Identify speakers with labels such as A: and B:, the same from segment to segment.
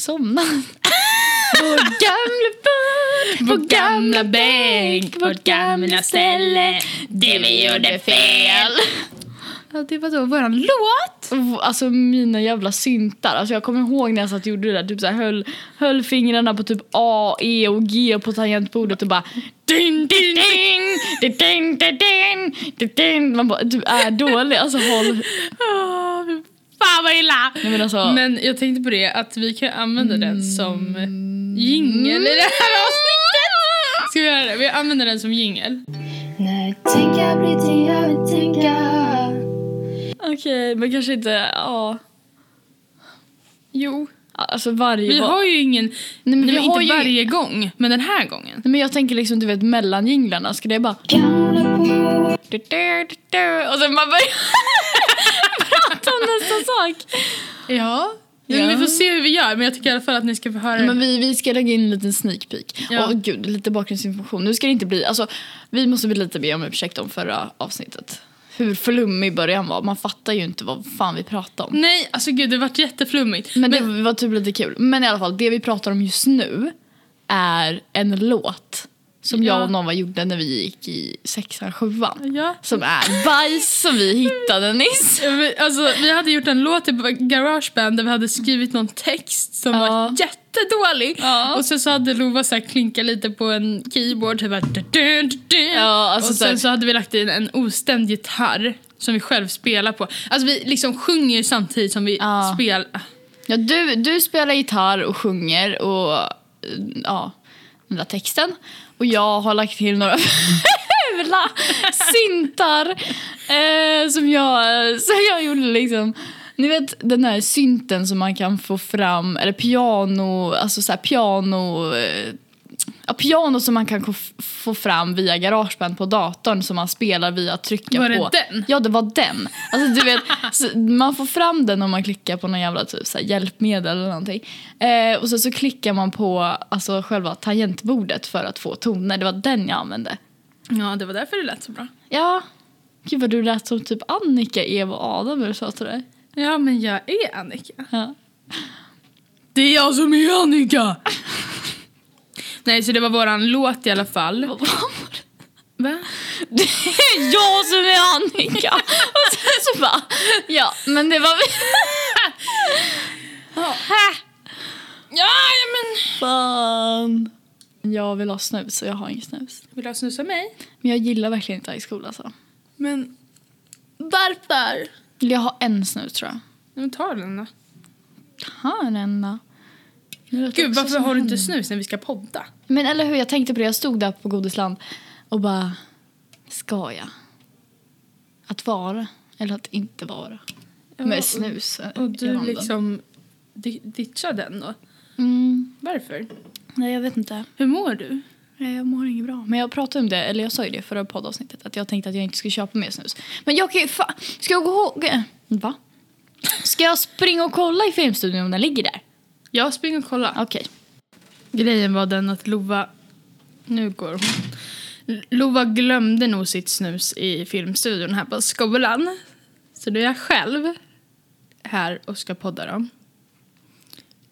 A: somnat. Vår gamla bar,
B: vår gamla bänk, vårt gamla ställe, det vi gjorde fel. Ja, det var då våran låt.
A: Alltså mina jävla syntar. Alltså, jag kommer ihåg när jag satt och gjorde det där. Typ så här, höll, höll fingrarna på typ A, E och G på tangentbordet och bara Ding, ding, ding! Ding, ding, ding! din, din. Man bara, du är dålig. Alltså håll.
B: Oh, fan vad illa.
A: Nej, men alltså,
B: Men jag tänkte på det att vi kan använda den som jingel i det här avsnittet. Ska vi göra det? Vi använder den som jingel.
C: När tänka blir till övertänka
A: Okej, men kanske inte... Ja.
B: Jo.
A: Alltså varje...
B: Vi
A: va-
B: har ju ingen,
A: Nej, men
B: nej,
A: vi
B: men
A: har
B: inte
A: ju-
B: varje gång, men den här gången.
A: Nej, men jag tänker liksom, du vet, mellan jinglarna ska det bara... Du, du, du, du, och sen man börjar om nästa sak.
B: Ja.
A: Ja.
B: Men vi får se hur vi gör, men jag tycker i alla fall att ni ska få höra
A: Men vi, vi ska lägga in en liten sneak peek.
B: Ja.
A: Och gud, lite bakgrundsinformation. Nu ska det inte bli, alltså vi måste väl lite be om ursäkt om förra avsnittet. Hur flummig början var. Man fattar ju inte vad fan vi pratar om.
B: Nej, alltså gud det vart jätteflummigt.
A: Men det var typ lite kul. Men i alla fall, det vi pratar om just nu är en låt som
B: Ja.
A: jag och Nova gjorde när vi gick i sexan, sjuan.
B: Ja.
A: Som är bajs som vi hittade nyss.
B: Alltså, vi hade gjort en låt i Garageband där vi hade skrivit någon text som
A: Ja.
B: var jättedålig.
A: Ja.
B: Och sen så hade Lova så klinkat lite på en keyboard. Typ bara, du, du, du.
A: Ja, alltså
B: och sen så hade vi lagt in en ostämd gitarr som vi själv spelar på. Alltså vi liksom sjunger ju samtidigt som vi
A: Ja.
B: spelar.
A: Ja, du, du spelar gitarr och sjunger och ja, den där texten. Och jag har lagt till några fula syntar eh, som, jag, som jag gjorde liksom. Ni vet den här synten som man kan få fram, eller piano, alltså så här piano, eh, ja, piano som man kan få, fram via Garageband på datorn som man spelar via att trycka
B: Var det
A: på.
B: den?
A: Ja, det var den. Alltså, du vet, man får fram den om man klickar på någon jävla typ, så här, hjälpmedel eller någonting. Eh, och så, så klickar man på alltså, själva tangentbordet för att få toner. Det var den jag använde.
B: Ja, det var därför det lät så bra.
A: Ja, gud vad du lät som typ Annika, Eva och Adam när du sa till dig.
B: Ja, men jag är Annika.
A: Ja.
B: Det är jag som är Annika! Nej, så det var våran låt i alla fall.
A: Vad var det?
B: Va?
A: Det är jag som är Annika! Och sen så bara, ja men det var vi.
B: Ja, ja men...
A: Fan. Jag vill ha snus och jag har ingen snus.
B: Vill du ha snusa mig?
A: Men jag gillar verkligen inte high school alltså.
B: Men varför?
A: Jag har en snus tror jag.
B: Men ta den då.
A: Har en enda.
B: Gud, varför har du inte snus när vi ska podda?
A: Men eller hur, jag tänkte på det. Jag stod där på Godisland och bara, ska jag? Att vara eller att inte vara?
B: Ja,
A: Med snus
B: Och du liksom di- ditchar den då?
A: Mm,
B: Varför?
A: nej, jag vet inte.
B: Hur mår du?
A: Jag mår inget bra. Men jag pratade om det, eller jag sa ju det förra poddavsnittet, att jag tänkte att jag inte skulle köpa mer snus. Men jag kan ju fa- Ska jag gå ihåg... Va? Ska jag springa och kolla i filmstudion om den ligger där?
B: Jag springer och kollar.
A: Okej.
B: Grejen var den att Lova... Nu går hon. Lova glömde nog sitt snus i filmstudion här på skolan. Så nu är jag själv här och ska podda dem.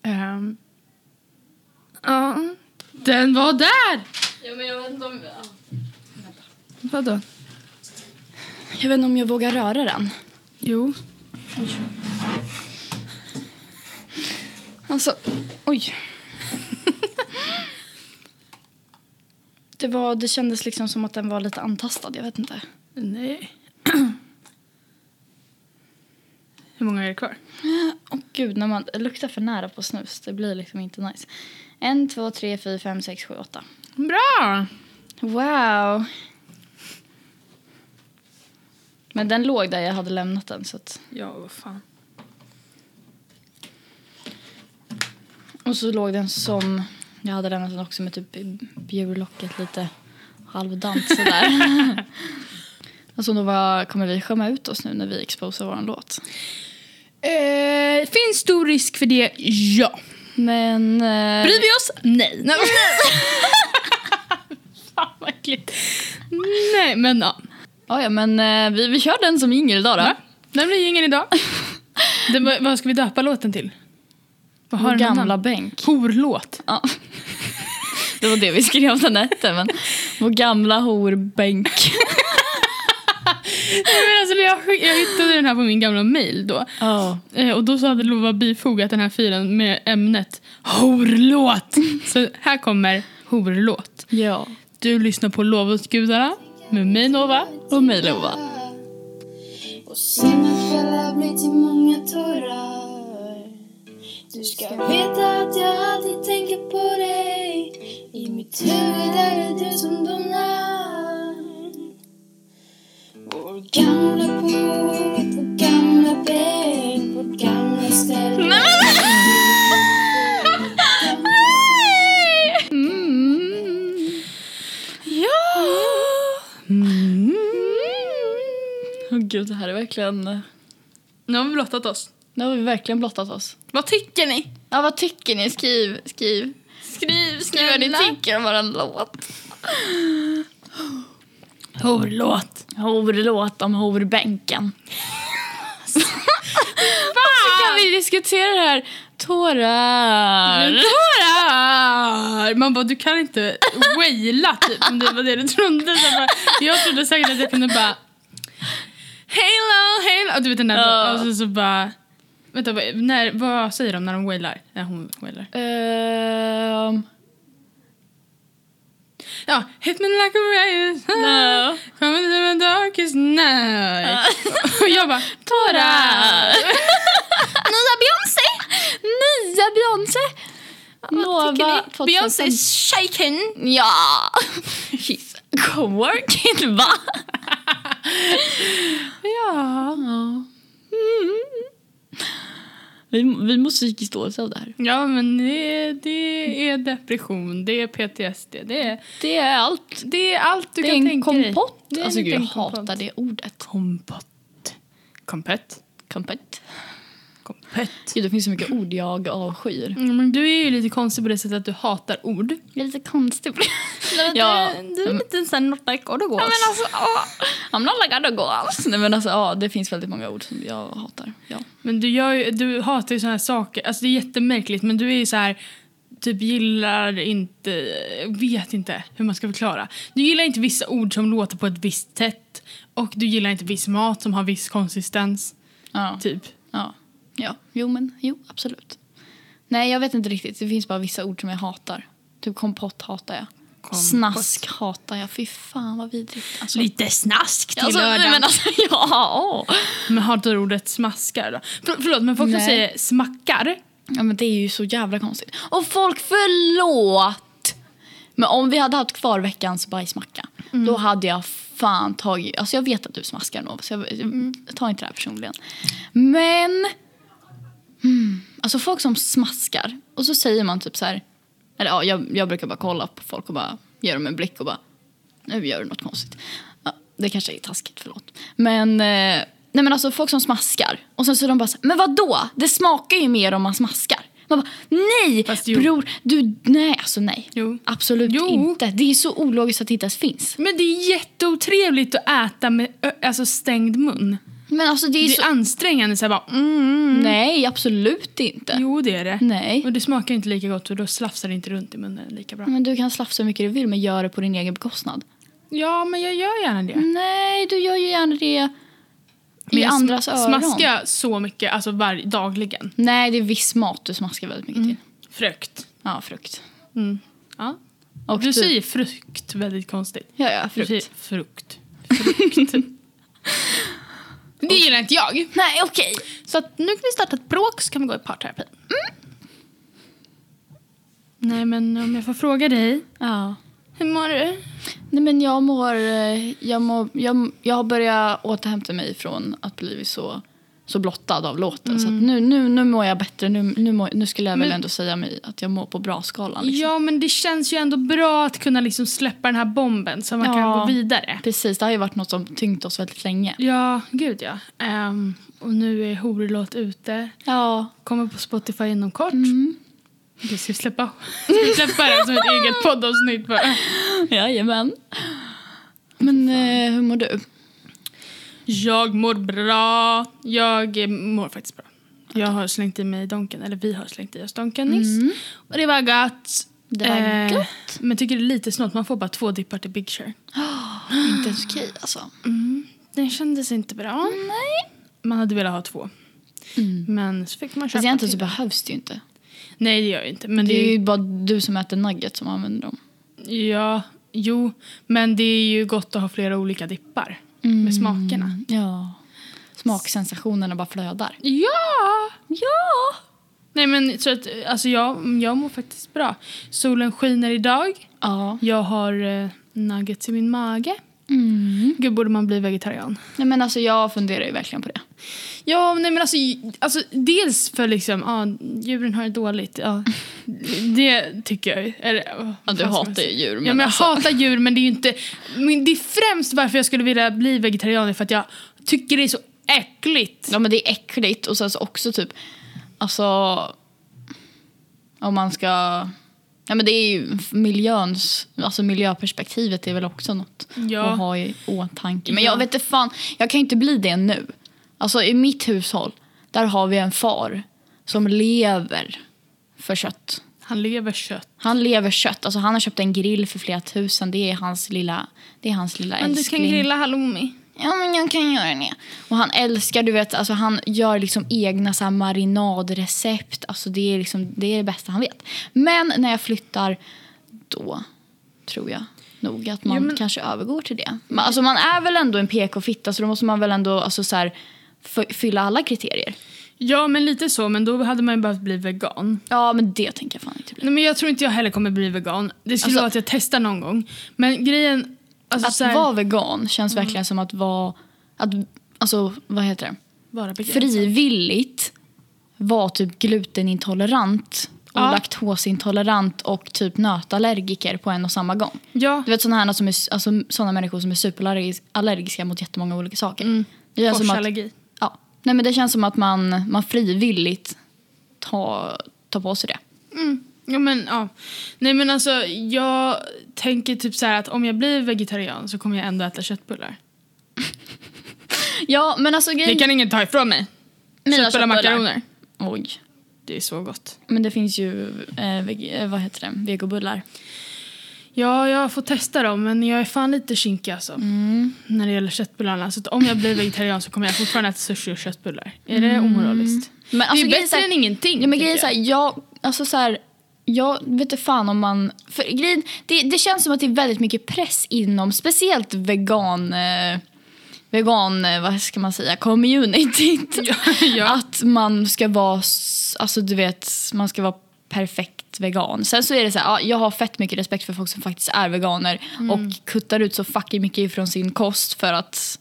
B: Ehm. Ja, den var där!
A: Ja, men jag vet inte om...
B: Vadå?
A: Jag vet inte om jag vågar röra den.
B: Jo.
A: Alltså, oj. det, var, det kändes liksom som att den var lite antastad, jag vet inte.
B: Nej. Hur många är det kvar?
A: Åh gud, när man luktar för nära på snus, det blir liksom inte nice. En, två, tre, fyra, fem, sex, sju, åtta.
B: Bra!
A: Wow. Men den låg där jag hade lämnat den så att...
B: Ja, vad fan.
A: Och så låg den som... Jag hade lämnat den också med typ bjurlocket lite halvdant sådär. alltså då var, kommer vi skämma ut oss nu när vi exposar våran låt.
B: Eh, finns stor risk för det? Ja.
A: Men... Eh,
B: Bryr vi oss? Nej. Nej.
A: Fan vad äckligt.
B: Nej, men ja.
A: Ja, ja, men eh, vi, vi kör den som jingel idag då.
B: Va? Den blir ingen idag. Den, vad ska vi döpa låten till? Vad
A: Vår gamla
B: annan?
A: bänk.
B: Horlåt.
A: Ja. Det var det vi skrev den hette, men vår gamla horbänk.
B: Men alltså, jag, jag hittade den här på min gamla mail då.
A: Ja.
B: Eh, Och då så hade Lova bifogat den här filen med ämnet horlåt. Så här kommer horlåt.
A: Ja.
B: Du lyssnar på Lovåtsgudarna med mig Nova.
A: Och mig Lova.
C: Och sena kvällar blir till många tårar ska veta att jag alltid tänker på dig I mitt huvud är det du som donar Vår gamla poet, vår gamla bänk, vårt gamla ställe
A: Mm.
B: Ja! Mm.
A: Åh gud, det här är verkligen...
B: Nu har vi blottat oss.
A: Nu har vi verkligen blottat oss.
B: Vad tycker ni?
A: Ja, vad tycker ni? Skriv, skriv.
B: Skriv,
A: Skriv vad ni tycker om våran låt.
B: Horlåt.
A: Horlåt om horbänken. Varför kan vi diskutera det här? Tårar.
B: Tårar! Man bara, du kan inte waila typ om det var det du trodde. Bara, jag trodde säkert att jag kunde bara Halo, halo. Du vet den där.
A: Ja.
B: Och så, så bara... Vänta, när, vad säger de när de wailar? När hon wailar.
A: Ehm,
B: Ja, hit me like a ray.
A: no.
B: Come into my darkest night. Och jag bara,
A: Tårar.
B: nya Beyoncé!
A: Nya Beyoncé. Nova
B: Beyoncé
A: 2015.
B: shaken.
A: Ja! She's co-working, va?
B: Ja.
A: Ja. Vi, vi mår psykiskt dåligt av det här.
B: Ja, men det, det är depression, det är PTSD, det är,
A: Det är allt.
B: det är allt du
A: Det
B: kan tänka dig.
A: kompott.
B: Det är
A: Alltså
B: en
A: gud, jag
B: liten kompott.
A: hatar det ordet.
B: Kompott. Kompott.
A: Kompott.
B: Kompott.
A: Gud, det finns så mycket ord jag avskyr.
B: Mm, men du är ju lite konstig på det sättet att du hatar ord.
A: Jag är lite konstig på det.
B: Ja,
A: Ja.
B: du är lite såhär not like God
A: Ja, men alltså, åh, I'm not like other girls. Nej, men alltså, ja, det finns väldigt många ord som jag hatar. Ja.
B: Men du, gör ju, du hatar ju såna här saker. Alltså det är jättemärkligt men du är ju så här typ gillar inte, vet inte hur man ska förklara. Du gillar inte vissa ord som låter på ett visst sätt och du gillar inte viss mat som har viss konsistens.
A: Ja.
B: Typ.
A: ja. Ja, jo men jo, absolut. Nej, jag vet inte riktigt. Det finns bara vissa ord som jag hatar. Typ kompott hatar jag.
B: Kompott.
A: Snask hatar jag. Fy fan vad vidrigt. Alltså,
B: Lite snask till
A: alltså,
B: lördagen.
A: men alltså, ja. åh.
B: Men hatar du ordet smaskar då? För, förlåt men folk som säger smackar.
A: Ja men det är ju så jävla konstigt. Och folk förlåt! Men om vi hade haft kvar veckans bajsmacka, då hade jag fan tagit... Alltså jag vet att du smaskar Nova, så jag, jag tar inte det här personligen. Men... Hmm, alltså folk som smaskar, och så säger man typ så här... Eller ja, jag, jag brukar bara kolla på folk och bara ge dem en blick och bara... Nu gör du något konstigt. Ja, det kanske är taskigt, förlåt. Men... Eh, nej men alltså folk som smaskar. Och sen så är de bara så här, men vad då? Det smakar ju mer om man smaskar. Man bara, nej bror, du, nej alltså nej.
B: Jo.
A: Absolut
B: Jo.
A: inte. Det är så ologiskt att det inte ens finns.
B: Men det är jätteotrevligt att äta med alltså stängd mun.
A: Men alltså det är
B: Det
A: så...
B: är ansträngande så här bara mm.
A: Nej, absolut inte.
B: Jo det är det.
A: Nej.
B: Och det smakar inte lika gott och då slafsar det inte runt i munnen lika bra.
A: Men du kan slafsa hur mycket du vill men gör det på din egen bekostnad.
B: Ja men jag gör gärna det.
A: Nej, du gör ju gärna det
B: Men
A: i andras
B: sm-
A: öron.
B: Smaskar så mycket, alltså var, dagligen.
A: Nej, det är viss mat du smaskar väldigt mycket till.
B: Frukt.
A: Ja, frukt.
B: Mm. Ja.
A: Och
B: Du
A: typ-
B: säger frukt väldigt konstigt.
A: Ja, ja,
B: Du
A: frukt.
B: säger frukt. Frukt. det gillar inte jag.
A: Nej, okej.
B: Så att nu kan vi starta ett bråk så kan vi gå i parterapi. Nej men om jag får fråga dig.
A: Ja.
B: Hur mår du?
A: Nej, men jag mår... eh, Jag, mår jag, jag har börjat återhämta mig från att bli så, så blottad av låten. Så att nu, nu, nu mår jag bättre. Nu, nu, mår, nu skulle jag väl
B: Men-
A: ändå säga mig att jag mår på bra-skalan. Liksom.
B: Ja men det känns ju ändå bra att kunna liksom släppa den här bomben så man kan
A: Ja.
B: gå vidare.
A: Precis, det har ju varit något som tyngt oss väldigt länge.
B: Ja, gud ja. Ehm, och nu är horlåt ute.
A: Ja.
B: Kommer på Spotify inom kort.
A: Mm.
B: Vi ska släppa, ska släppa det som ett eget poddavsnitt bara.
A: Jajamän. Men eh, hur mår du?
B: Jag mår bra. Jag eh, mår faktiskt bra. Jag har slängt i mig donken, eller vi har slängt i oss donken nyss. Och det var gott.
A: Det var gott.
B: Men tycker det är lite snålt, man får bara två dippar till Big Share.
A: Inte ens okej alltså.
B: Den kändes inte bra.
A: Nej.
B: Man hade velat ha två. Men så fick man köpa
A: Fast egentligen så behövs det ju inte.
B: Nej det gör jag inte. Men
A: Det
B: det
A: är
B: är
A: ju bara du som äter nuggets som använder dem.
B: Ja, jo. Men det är ju gott att ha flera olika dippar. Med smakerna.
A: Ja. Smaksensationerna bara flödar.
B: Ja!
A: Ja!
B: Nej men så att, alltså jag, jag mår faktiskt bra. Solen skiner idag.
A: Ja.
B: Jag har eh, nuggets i min mage.
A: Mm.
B: Gud, borde man bli vegetarian?
A: Nej men alltså jag funderar ju verkligen på det.
B: Ja, nej men alltså, alltså dels för liksom, ja, djuren har det dåligt. Ja, det tycker jag. Eller,
A: Ja, du hatar ju djur,
B: Ja,
A: men
B: men jag
A: alltså.
B: hatar djur men det är ju inte, men det är främst varför jag skulle vilja bli vegetarian för att jag tycker det är så äckligt.
A: Ja men det är äckligt och sen så också typ, alltså om man ska, ja men det är ju miljöns, alltså miljöperspektivet är väl också något
B: Ja.
A: att ha i åtanke. Men
B: Ja.
A: jag vet inte fan, jag kan inte bli det nu. Alltså i mitt hushåll, där har vi en far som lever för kött.
B: Han lever kött.
A: Han lever kött, alltså han har köpt en grill för flera tusen, det är hans lilla, det är hans lilla
B: Men du
A: älskling.
B: kan grilla halloumi.
A: Ja, men jag kan göra det. Och han älskar, du vet, alltså han gör liksom egna så marinadrecept. Alltså det är liksom det är det bästa han vet. Men när jag flyttar, då tror jag nog att man
B: Ja, men-
A: kanske övergår till det. Men, alltså man är väl ändå en PK-fitta så då måste man väl ändå alltså, så här, fylla alla kriterier.
B: Ja, men lite så. Men då hade man ju behövt bli vegan.
A: Ja, men det tänker jag fan inte bli.
B: Nej, men jag tror inte jag heller kommer bli vegan. Det skulle
A: Alltså-
B: vara att jag testar någon gång. Men grejen... Alltså,
A: Att
B: här,
A: vara vegan känns verkligen som att vara, att, alltså vad heter det?
B: vara
A: frivilligt var typ glutenintolerant och
B: Ja.
A: laktosintolerant och typ nötallergiker på en och samma gång.
B: Ja,
A: Du vet sådana, här som är, alltså, sådana människor som är superallergiska mot jättemånga olika saker.
B: Mm.
A: Det, känns som att, ja. Nej, men det känns som att man, man frivilligt tar, tar på sig det.
B: Mm. Ja, men ja. Nej, men alltså jag tänker typ så att om jag blir vegetarian så kommer jag ändå äta köttbullar.
A: Ja, men alltså
B: Det
A: grejen...
B: kan ingen ta ifrån mig.
A: Mina
B: Köttbullar makaroner.
A: Oj.
B: Det är så gott.
A: Men det finns ju, eh, veg, eh, vad heter det, vegobullar.
B: Ja, jag får testa dem men jag är fan lite kinkig alltså.
A: Mm.
B: När det gäller köttbullarna. Så att om jag blir vegetarian så kommer jag fortfarande äta sushi och köttbullar. Är det omoraliskt?
A: Men alltså,
B: det är
A: grejen
B: bättre
A: så här-
B: än ingenting.
A: Ja, men grejen är så här, jag, alltså så här, jag vet inte fan om man... För grejen, det, det känns som att det är väldigt mycket press inom, speciellt vegan... Eh, vegan, eh, vad ska man säga, communityt.
B: Ja, ja.
A: Att man ska vara, alltså du vet, man ska vara perfekt vegan. Sen så är det så här, ja, jag har fett mycket respekt för folk som faktiskt är veganer
B: Mm.
A: och kuttar ut så fucking mycket ifrån sin kost för att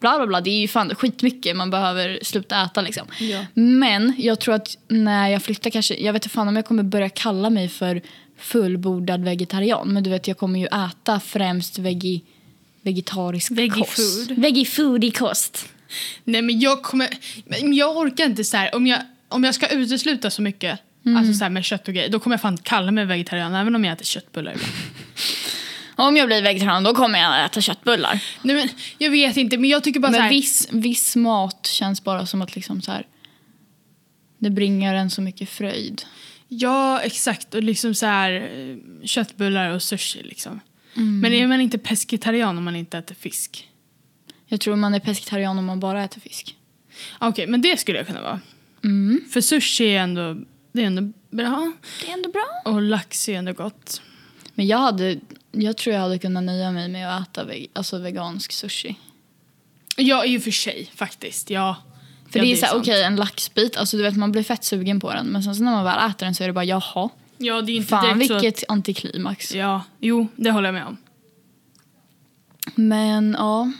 A: bla bla bla. Det är ju fan skitmycket man behöver sluta äta liksom.
B: Ja.
A: Men jag tror att när jag flyttar kanske, jag vet inte fan om jag kommer börja kalla mig för fullbordad vegetarian. Men du vet jag kommer ju äta främst vegi, vegetarisk
B: Veggie
A: kost.
B: food.
A: Veggie food i kost.
B: Nej men jag kommer, men jag orkar inte så här. Om jag, om jag ska utesluta så mycket
A: Mm.
B: alltså så här med kött och grejer, då kommer jag fan kalla mig vegetarian även om jag äter köttbullar ibland.
A: Om jag blir vegetarian då kommer jag äta köttbullar.
B: Nej men jag vet inte men jag tycker bara så
A: Men
B: här.
A: viss, viss mat känns bara som att liksom så här, det bringar en så mycket fröjd.
B: Ja exakt och liksom så här eh, köttbullar och sushi liksom.
A: Mm.
B: Men är man inte pescetarian om man inte äter fisk?
A: Jag tror man är pescetarian om man bara äter fisk.
B: Okej men det skulle jag kunna vara.
A: Mm.
B: För sushi är ändå, det är ändå bra.
A: Det är ändå bra.
B: Och lax är ändå gott.
A: Men jag, hade, jag tror jag hade kunnat nöja mig med att äta veg, alltså vegansk sushi.
B: Ja i och för sig faktiskt, ja.
A: För
B: ja,
A: det är, så okej en laxbit, alltså du vet man blir fett sugen på den. Men sen så när man väl äter den så är det bara jaha.
B: Ja det är inte
A: Fan
B: direkt så
A: vilket antiklimax.
B: Ja, jo det håller jag med om.
A: Men ja,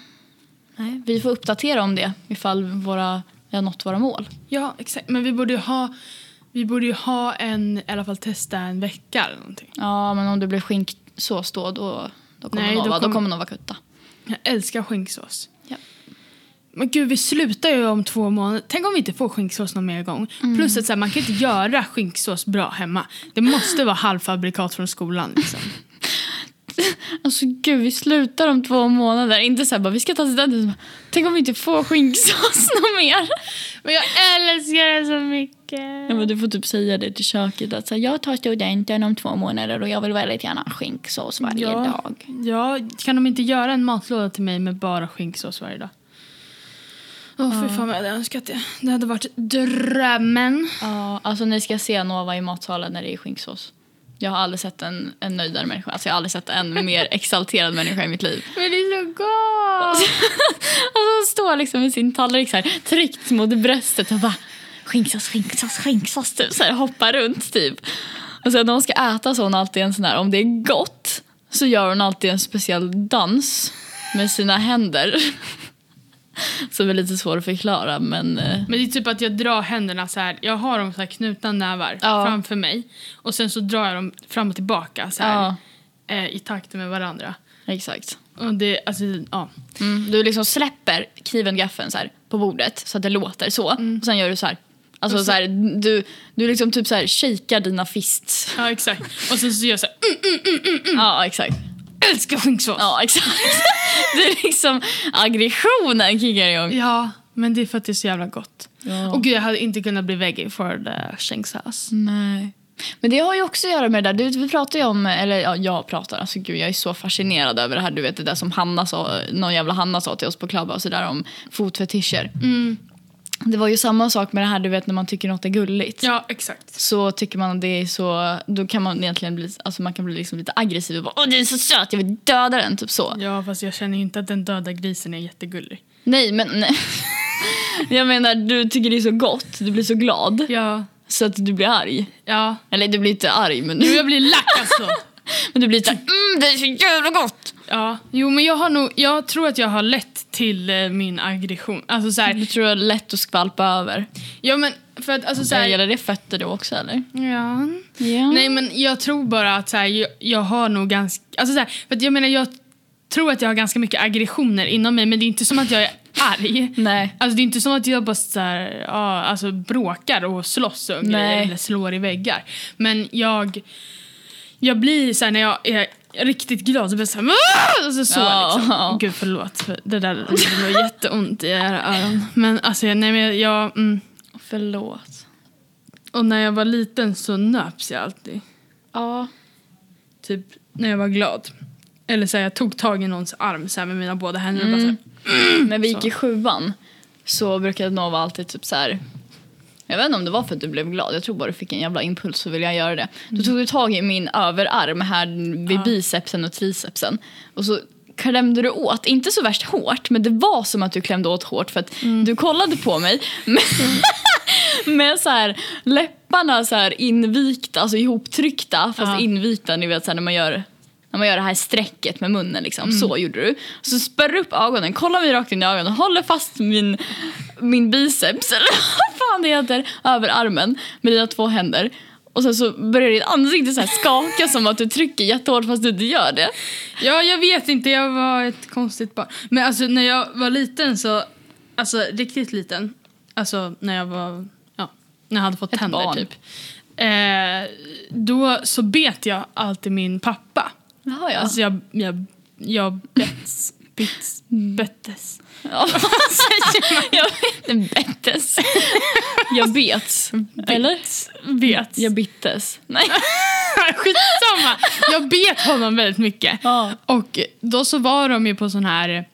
A: nej, vi får uppdatera om det ifall våra, vi har nått våra mål.
B: Ja, exakt. Men vi borde ju ha, vi borde ju ha en, i alla fall testa en vecka eller någonting.
A: Ja men om det blir skinksås då, då, då kommer
B: Nej,
A: Nova,
B: då
A: då
B: kommer-
A: kommer Nova kutta.
B: Jag älskar skinksås.
A: Ja.
B: Men gud, vi slutar ju om två månader. Tänk om vi inte får skinksås någon mer gång.
A: Mm.
B: Plus att så här, man kan inte göra skinksås bra hemma. Det måste vara halvfabrikat från skolan. Liksom.
A: Alltså gud vi slutar om två månader. Inte så här bara vi ska ta studenten. Tänk om vi inte får skinksås något mer.
B: Men jag älskar det så mycket.
A: Ja, men du får typ säga det till köket att så här, jag tar studenten om två månader och jag vill väldigt gärna ha skinksås varje
B: Ja.
A: dag.
B: Ja, kan de inte göra en matlåda till mig med bara skinksås varje dag? Åh, fy fan vad jag hade önskat det. Det hade varit drömmen.
A: Ja, alltså ni ska se Nova i matsalen när det är skinksås. Jag har aldrig sett en, en nöjdare människa. Alltså jag har aldrig sett en mer exalterad människa i mitt liv.
B: Men det är så gott!
A: Alltså hon står liksom med sin tallrik så här, tryckt mot bröstet och bara skinksås, skinksås, skinksås typ så här, hoppar runt typ. Och sen när hon ska äta så hon alltid en sån här, om det är gott så gör hon alltid en speciell dans med sina händer. Som är lite svår att förklara men eh,
B: Men det är typ att jag drar händerna så här. Jag har dem så här knutna nävar
A: Ja.
B: framför mig. Och sen så drar jag dem fram och tillbaka så här.
A: ja,
B: Eh, I takt med varandra.
A: exakt.
B: Och det, alltså, ja.
A: Mm, du liksom släpper kniven gaffeln så här på bordet så att det låter så. Och sen gör du så här. Alltså
B: så-
A: så här, du, du liksom typ så här shakar dina fists.
B: ja, exakt. Och sen så gör jag så här.
A: Ja, exakt.
B: Älskar skinksås!
A: Ja, exakt. Det är liksom aggressionen kickar igång.
B: Ja, men det är för att det är så jävla gott.
A: Ja.
B: Och gud, jag hade inte kunnat bli veggie för skinksås.
A: Nej. Men det har ju också att göra med det där. Du, vi pratar ju om, eller ja, jag pratar, alltså gud jag är så fascinerad över det här. Du vet det där som Hanna sa, någon jävla Hanna sa till oss på Clubhouse, så där om fotfetischer. Det var ju samma sak med det här, du vet när man tycker något är gulligt.
B: Ja, exakt.
A: Så tycker man att det är så, då kan man egentligen bli, alltså man kan bli liksom lite aggressiv och bara åh den är så söt, jag vill döda den, typ så.
B: Ja, fast jag känner inte att den döda grisen är jättegullig.
A: Nej men nej. Jag menar du tycker det är så gott, du blir så glad.
B: Ja.
A: Så att du blir arg.
B: Ja.
A: Eller du blir inte arg men,
B: Jo, jag blir lack alltså.
A: men du blir såhär mm det är så jävla gott.
B: Ja. Jo, men jag har nog, jag tror att jag har lätt till eh, min aggression. Alltså så här,
A: Du tror det är lätt att skvalpa över.
B: ja men för att alltså så här,
A: gäller det fötter då också eller?
B: Ja.
A: Ja.
B: Nej men jag tror bara att så här, jag, jag har nog ganska, alltså så här, för att jag menar jag tror att jag har ganska mycket aggressioner inom mig men det är inte som att jag är arg.
A: Nej.
B: Alltså det är inte som att jag bara så här, ja, alltså bråkar och slåss och
A: Nej.
B: grejer, eller slår i väggar. Men jag, jag blir så här, när jag är riktigt glad så blir jag så här, "Aah!" alltså så
A: Ja.
B: liksom. Gud förlåt, för det där det var jätteont i era öron. Men alltså nej men jag, mm,
A: Förlåt.
B: och när jag var liten så nöps jag alltid.
A: Ja.
B: Typ när jag var glad. Eller så här, jag tog tag i någons arm så här, med mina båda händer och bara så här,
A: När vi gick i sjuan så brukade Nova alltid typ så här. Jag vet inte om det var för att du blev glad. Jag tror bara du fick en jävla impuls så ville jag göra det. Då tog du tag i min överarm här vid bicepsen och tricepsen. Och så klämde du åt, inte så värst hårt, men det var som att du klämde åt hårt för att du kollade på mig med, med så här läpparna så här invikta, alltså ihoptryckta fast
B: Ja.
A: invikta, ni vet så här, när man gör när man gör det här strecket med munnen liksom. Så gjorde du. Så spärrar upp ögonen, kollar mig rakt in i ögonen, håller fast min, min biceps, eller vad fan det heter, över armen med dina två händer. Och sen så börjar ditt ansikte så skaka som att du trycker jättehårt fast du inte gör det.
B: Ja, jag vet inte. Jag var ett konstigt barn. Men alltså när jag var liten så, alltså riktigt liten, alltså när jag var, ja, när jag hade fått
A: Ett
B: tänder
A: barn.
B: typ. Eh, då så bet jag alltid min pappa.
A: Jaha ja.
B: Alltså jag, jag, jag bets, bits, bettes.
A: ja. jag bettes. Jag bets. Eller?
B: Bet.
A: Jag bittes. Nej.
B: Skitsamma. Jag bet honom väldigt mycket.
A: Ja.
B: Och då så var de ju på sån här,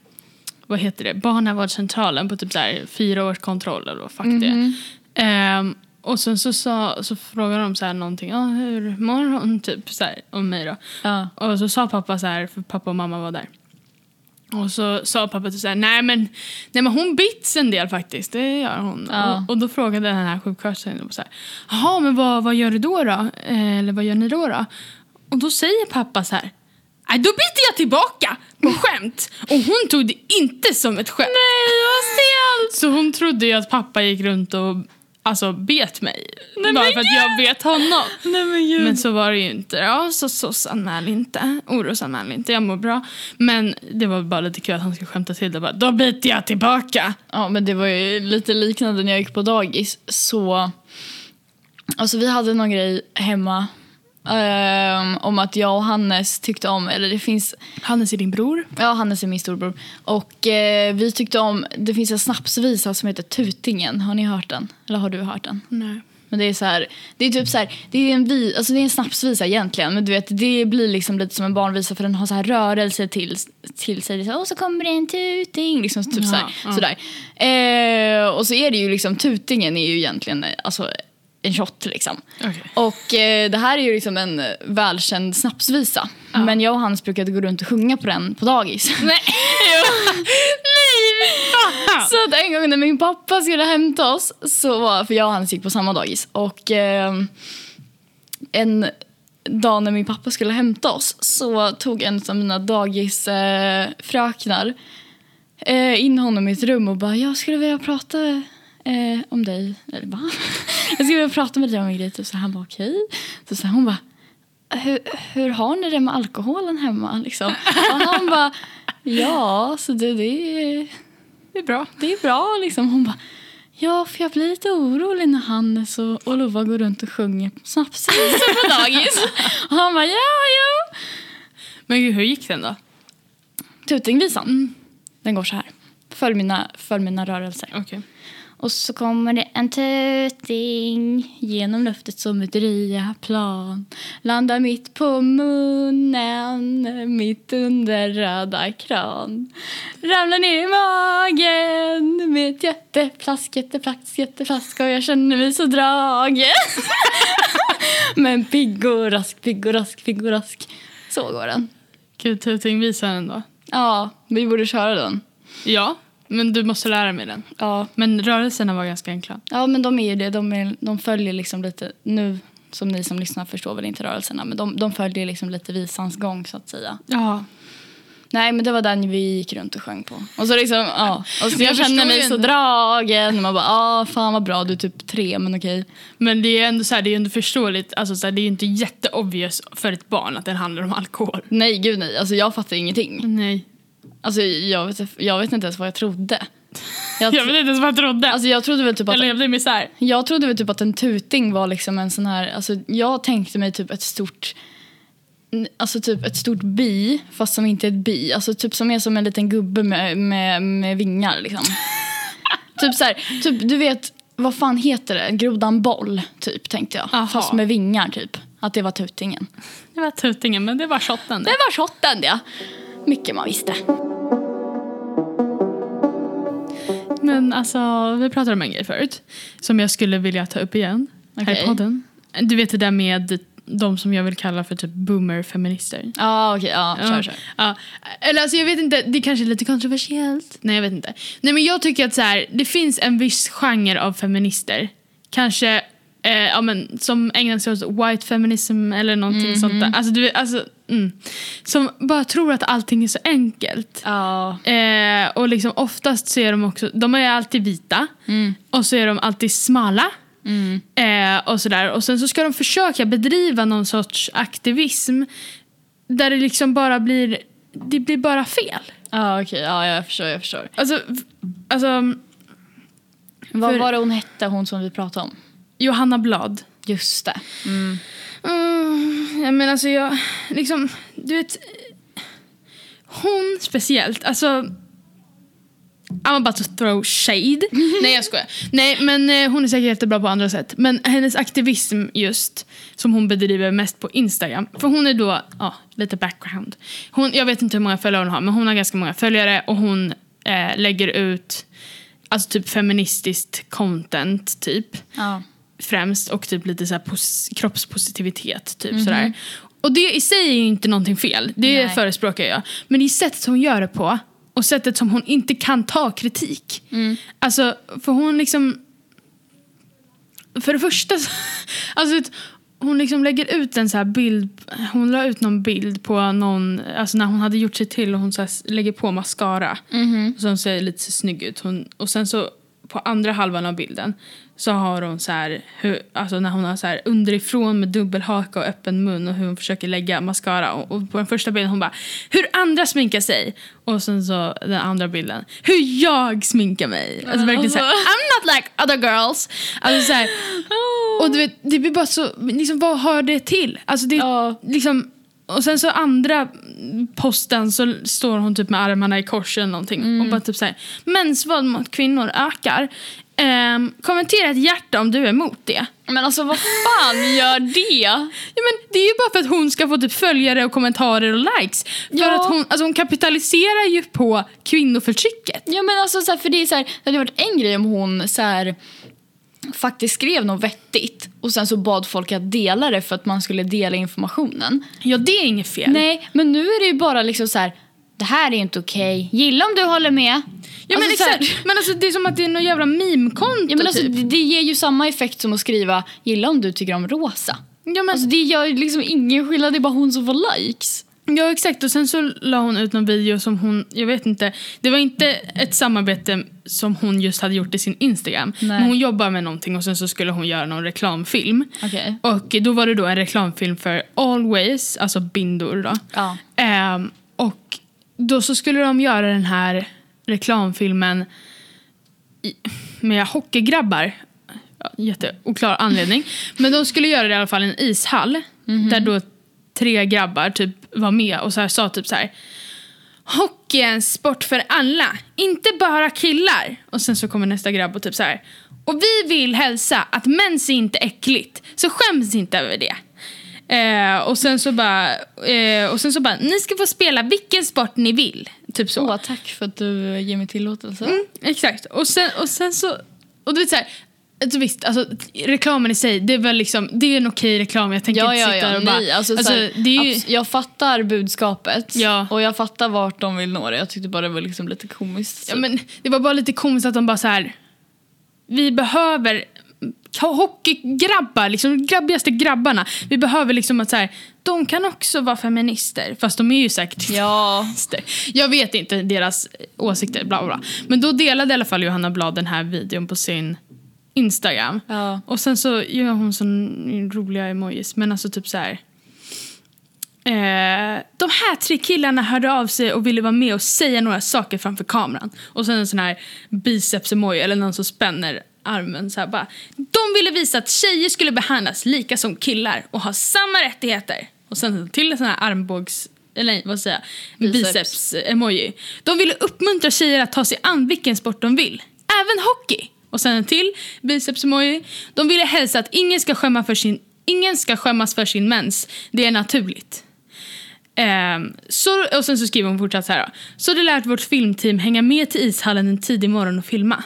B: vad heter det, barnavårdscentralen på typ så här fyra års kontroll eller vad fuck det är. Och sen så, sa, så frågade de så här någonting, ah, hur mår hon? Typ så här, om mig då.
A: Ja.
B: Och så sa pappa så här, för pappa och mamma var där. Och så sa pappa typ så här, nej men, nej men hon bits en del faktiskt, det gör hon.
A: Ja.
B: Och, och då frågade den här sjuksköterskan så här, jaha men vad, vad gör du då då? Eh, eller vad gör ni då då? Och då säger pappa så här, nej då biter jag tillbaka på skämt. Och hon tog det inte som ett skämt. Nej vad stelt! Så hon trodde ju att pappa gick runt och alltså bet mig. bara för att jag bet honom.
A: Nej men.
B: Men så var det ju inte. Ja, så SOS-anmäl inte. Orosanmäl inte. Jag mår bra. Men det var bara lite kul att han skulle skämta till det. Bara, Då biter jag tillbaka.
A: Ja, men det var ju lite liknande när jag gick på dagis. Så, alltså vi hade någon grej hemma ehm, om att jag och Hannes tyckte om, eller det finns,
B: Hannes är din bror.
A: ja Hannes är min storbror. Och eh, vi tyckte om, det finns en snapsvisa som heter Tutingen. Har ni hört den? Eller har du hört den?
B: Nej.
A: Men det är så här, det är typ så här, det är en, vi, alltså det är en snapsvisa egentligen. Men du vet, det blir liksom lite som en barnvisa för den har så här rörelse till, till sig. Så, och så kommer det en tuting. Liksom, typ så här,
B: Ja, ja.
A: sådär. Eh, och så är det ju liksom, tutingen är ju egentligen alltså, en shot liksom.
B: Okej.
A: Och eh, det här är ju liksom en eh, välkänd snapsvisa. Men jag och Hans brukade gå runt och sjunga på den på dagis.
B: Nej!
A: Så att en gång när min pappa skulle hämta oss, så var, för jag och Hans gick på samma dagis. Och eh, en dag när min pappa skulle hämta oss så tog en av mina dagisfröknar fröknar, eh, in honom i ett rum och bara “jag skulle vilja prata eh, om dig”. Eller va? “Jag skulle vilja prata med dig om en grej”. Så han bara “okej”. Så sa hon bara hur, “hur har ni det med alkoholen hemma?” liksom. Och han bara “ja, så det, det är
B: Det är bra.
A: det är bra liksom. Hon bara, ja för jag blir lite orolig när Hannes och, Lova går runt och sjunger snapsvisor på dagis. och han bara, ja ja.
B: Men gud, hur gick den då?
A: Tutingvisan, den går så här. Följ mina, följ mina rörelser.
B: Okej.
A: Och så kommer det en tuting genom luftet som ett riaplan. Landar mitt på munnen, mitt under röda kran. Ramlar ner i magen med ett jätteplask, jätteplask, jätteplask och jag känner mig så dragen. Men pigg och rask, pigg och rask, pigg och rask. Så går den.
B: Gud, Tuting, visa den då.
A: Ja, vi borde köra den.
B: Ja, men du måste lära mig den.
A: Ja,
B: Men rörelserna var ganska enkla.
A: Ja, men de är ju det. De, är, de följer liksom lite, nu som ni som lyssnar förstår väl inte rörelserna, men de, de följer liksom lite visans gång så att säga.
B: Ja.
A: Nej, men det var den vi gick runt och sjöng på. Och så liksom, ja. Och så
B: jag
A: jag känner
B: förstår
A: mig
B: ju
A: så dragen. Och man bara, ah, fan vad bra, du är typ tre, men okej.
B: Men det är ändå, så här, det är ändå förståeligt. Alltså, så här, det är ju inte jätteobvious för ett barn att den handlar om alkohol.
A: Nej, gud nej. Alltså jag fattar ingenting.
B: Nej.
A: Alltså jag vet, jag vet inte ens vad jag trodde. Jag,
B: Jag vet inte ens vad jag trodde.
A: alltså jag trodde väl typ att
B: jag levde i misär.
A: Jag trodde väl typ att en tuting var liksom en sån här, alltså jag tänkte mig typ ett stort, alltså typ ett stort bi fast som inte är ett bi, alltså typ som är som en liten gubbe med, med, med vingar liksom. typ så här, typ du vet, vad fan heter det, grodan boll typ tänkte jag,
B: Aha.
A: fast med vingar typ. Att det var tutingen.
B: Det var tutingen, men det var shotten.
A: Det var shotten ja. Mycket man visste.
B: Men alltså, vi pratade om en grej förut. Som jag skulle vilja ta upp igen här
A: Okej.
B: i podden. Du vet det där med de som jag vill kalla för typ boomer-feminister.
A: Ja okej, ja kör kör.
B: Ja. Eller alltså jag vet inte, det kanske är lite kontroversiellt. Nej jag vet inte. Nej men jag tycker att så här, det finns en viss genre av feminister. Kanske eh, ja, men, som ägnar sig åt white feminism eller någonting sånt där. Alltså, du alltså, mm. Som bara tror att allting är så enkelt.
A: Ja.
B: Eh, och liksom oftast så är de också, de är alltid vita. Och så är de alltid smala. Eh, och sådär. Och sen så ska de försöka bedriva någon sorts aktivism. Där det liksom bara blir, det blir bara fel.
A: Ja okej, ja jag förstår, jag förstår.
B: Alltså, alltså
A: Vad
B: För-
A: var det hon hette, hon som vi pratade om?
B: Johanna Blad.
A: Just det.
B: Mm, jag menar alltså jag, liksom, du vet. Hon speciellt, alltså. I'm about to throw shade. Nej jag skojar. Nej men eh, hon är säkert jättebra på andra sätt. Men hennes aktivism just, som hon bedriver mest på Instagram. För hon är då, ja lite background. Hon, jag vet inte hur många följare hon har men hon har ganska många följare och hon eh, lägger ut alltså typ feministiskt content typ
A: Ja.
B: Främst och typ lite så här pos- kroppspositivitet. Typ
A: Mhm.
B: sådär. Och det i sig är ju inte någonting fel, det
A: Nej.
B: förespråkar jag. Men det är sättet hon gör det på och sättet som hon inte kan ta kritik.
A: Mm.
B: Alltså, för hon liksom... För det första, så- alltså hon liksom lägger ut en så här bild, hon la ut någon bild på någon, alltså när hon hade gjort sig till och hon så lägger på mascara. Och så hon ser lite så snygg ut. Hon, och sen så på andra halvan av bilden så har hon så här, hur, alltså när hon har så här underifrån med dubbelhaka och öppen mun och hur hon försöker lägga mascara. Och, och på den första bilden hon bara hur andra sminkar sig. Och sen så den andra bilden hur jag sminkar mig. Alltså verkligen så här, I'm not like other girls. Alltså så här, och du vet, det blir bara så, liksom vad hör det till? Alltså det,
A: Ja.
B: liksom, och sen så andra posten så står hon typ med armarna i kors eller någonting
A: Mm.
B: och bara typ såhär, mäns våld mot kvinnor ökar. Ehm, kommentera ett hjärta om du är emot det.
A: Men alltså vad fan gör det?
B: Ja, men det är ju bara för att hon ska få typ följare och kommentarer och likes. För
A: Ja.
B: att hon, alltså hon kapitaliserar ju på kvinnoförtrycket.
A: Ja men alltså så här, för det är så här, det hade varit en grej om hon så här, faktiskt skrev något vettigt och sen så bad folk att dela det för att man skulle dela informationen.
B: Ja, det är inget fel.
A: Nej, men nu är det ju bara liksom så här. Det här är inte okej. Gilla om du håller med.
B: Ja, men,
A: Alltså, så här-
B: exakt. men alltså, det är som att det är något jävla meme-konto
A: Ja, men alltså,
B: typ.
A: det, det ger ju samma effekt som att skriva gilla om du tycker om rosa.
B: Ja, men,
A: Alltså, det gör liksom ingen skillnad, det är bara hon som får likes.
B: Ja exakt och sen så la hon ut någon video som hon, jag vet inte, det var inte ett samarbete som hon just hade gjort i sin Instagram.
A: Nej.
B: Men hon jobbar med någonting och sen så skulle hon göra någon reklamfilm.
A: Okej.
B: Och då var det då en reklamfilm för Always, alltså bindor då.
A: Ja.
B: Och då så skulle de göra den här reklamfilmen med hockeygrabbar. Jätteoklar anledning. Men de skulle göra det i alla fall i en ishall. Där då tre grabbar typ var med och så här, sa typ så här. Hockey är en sport för alla, inte bara killar. Och sen så kommer nästa grabb och typ så här. Och vi vill hälsa att mens är inte äckligt, så skäms inte över det. Eh, och sen så bara, eh, och sen så bara, ni ska få spela vilken sport ni vill. Typ så.
A: Åh, tack för att du ger mig tillåtelse.
B: Mm, exakt. Och sen, och sen så... Och du vet så här, alltså visst, alltså, reklamen i sig, det är väl liksom, det är en okej reklam. Jag tänker
A: Ja,
B: inte
A: ja,
B: sitta
A: ja.
B: där och bara...
A: Nej, alltså,
B: alltså,
A: så här,
B: det är ju,
A: jag fattar budskapet
B: Ja.
A: och jag fattar vart de vill nå det. Jag tyckte bara det var liksom lite komiskt.
B: ja, men det var bara lite komiskt att de bara så här... Vi behöver hockeygrabbar, liksom grabbigaste grabbarna. Vi behöver liksom att så här, de kan också vara feminister. Fast de är ju säkert
A: Ja.
B: Jag vet inte deras åsikter, bla bla. Men då delade i alla fall Johanna Blad den här videon på sin Instagram.
A: Ja.
B: Och sen så gör hon så roliga emojis. Men alltså typ så här. Eh, de här tre killarna hörde av sig och ville vara med och säga några saker framför kameran. Och sen en sån här biceps-emoji eller någon som spänner armen så här bara. De ville visa att tjejer skulle behandlas lika som killar och ha samma rättigheter. Och sen till en sån här armbågs... Eller vad säger jag?
A: Biceps.
B: Biceps-emoji. De ville uppmuntra tjejer att ta sig an vilken sport de vill. Även hockey. Och sen en till biceps-emoji. De ville hälsa att ingen ska, skämma för sin, ingen ska skämmas för sin mens. Det är naturligt. Ehm, så, och sen så skriver hon fortsatt så här. då. Så det lät vårt filmteam hänga med till ishallen en tidig morgon och filma.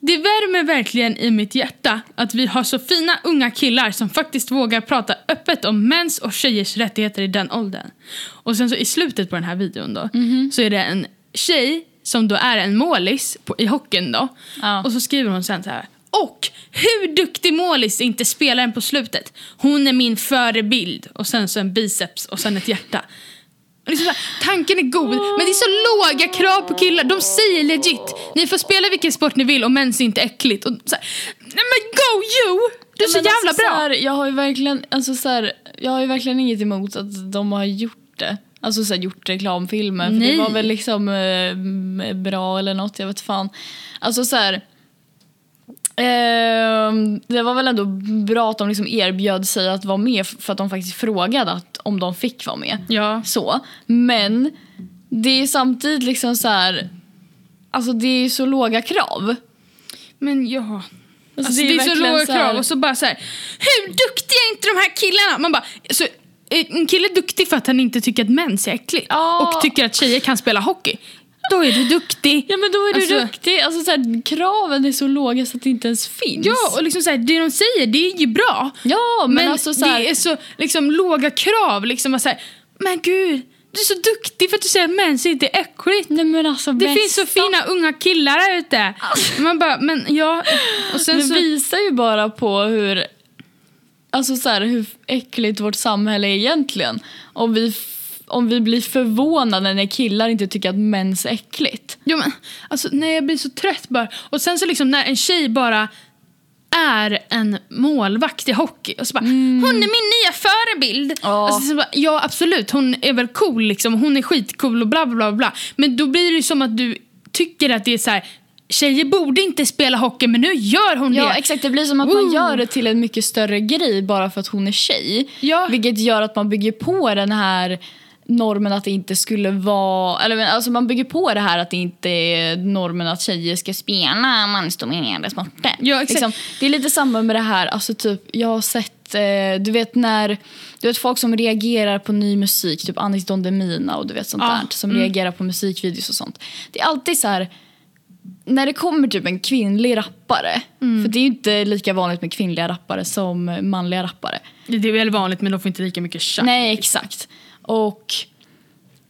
B: Det värmer verkligen i mitt hjärta att vi har så fina unga killar som faktiskt vågar prata öppet om mäns och tjejers rättigheter i den åldern. Och sen så i slutet på den här videon då så är det en tjej som då är en målis på, i hockeyn då.
A: Ja.
B: Och så skriver hon sen så här. Och hur duktig målis inte spelaren på slutet? Hon är min förebild. Och sen så en biceps och sen ett hjärta. Liksom här, tanken är god, men det är så låga krav på killar. De säger legit, ni får spela vilken sport ni vill och mens är inte äckligt. Och så här, Nej men go you! Du är så
A: Men
B: jävla
A: alltså,
B: bra.
A: Så här, jag har ju verkligen, alltså, så här, jag har ju verkligen inget emot att de har gjort det. Alltså så här, gjort reklamfilmer. För
B: Nej.
A: det var väl liksom eh, bra eller något, jag vet fan. Alltså så ehm, det var väl ändå bra att de liksom erbjöd sig att vara med för att de faktiskt frågade att, om de fick vara med.
B: Ja.
A: Så. Men det är samtidigt liksom så här. Alltså det är så låga krav.
B: Men ja. Alltså,
A: det
B: det,
A: är
B: är så låga
A: så här-
B: krav och så bara så här. Hur duktiga är inte de här killarna? Man bara, så, eh, en kille är duktig för att han inte tycker att mens är äckligt.
A: Ja.
B: Och tycker att tjejer kan spela hockey. Då är du duktig.
A: Ja men då är du
B: Alltså-
A: duktig. Alltså så här, kraven är så låga så att det inte ens finns.
B: Ja, och liksom så här, det de säger det är ju bra.
A: Ja, men,
B: Men,
A: alltså så här,
B: det är så liksom, låga krav. Liksom, så här, men gud, du är så duktig för att du säger att mens inte är äckligt.
A: Nej men alltså
B: Det
A: bästa.
B: finns så fina unga killar där ute. Man bara, men ja. Och sen
A: Det
B: så,
A: visar ju bara på hur, alltså så här, hur äckligt vårt samhälle är egentligen. Om vi, om vi blir förvånade när killar inte tycker att mens är äckligt.
B: ja, men, alltså, nej, jag blir så trött bara. Och sen så liksom när en tjej bara är en målvakt i hockey. Och så bara, hon är min nya förebild.
A: Ja.
B: Alltså, så bara, ja absolut, hon är väl cool liksom. Hon är skitcool och bla bla bla. bla. Men då blir det ju som att du tycker att det är så här. Tjejer borde inte spela hockey men nu gör hon
A: Ja
B: det.
A: exakt, det blir som att man
B: Woo!
A: gör det till en mycket större grej bara för att hon är tjej.
B: Ja.
A: Vilket gör att man bygger på den här normen att det inte skulle vara, eller alltså man bygger på det här att det inte är normen att tjejer ska spela mansdominerade sporter.
B: Ja, exakt.
A: Liksom, det är lite samma med det här, alltså typ jag har sett, eh, du vet när, du vet folk som reagerar på ny musik, typ Anis Don Demina och du vet sånt
B: Ja,
A: där, som
B: mm.
A: reagerar på musikvideos och sånt. Det är alltid så här när det kommer typ en kvinnlig rappare, för det är ju inte lika vanligt med kvinnliga rappare som manliga rappare.
B: Det är väl vanligt men de får inte lika mycket chans.
A: Nej, exakt. Och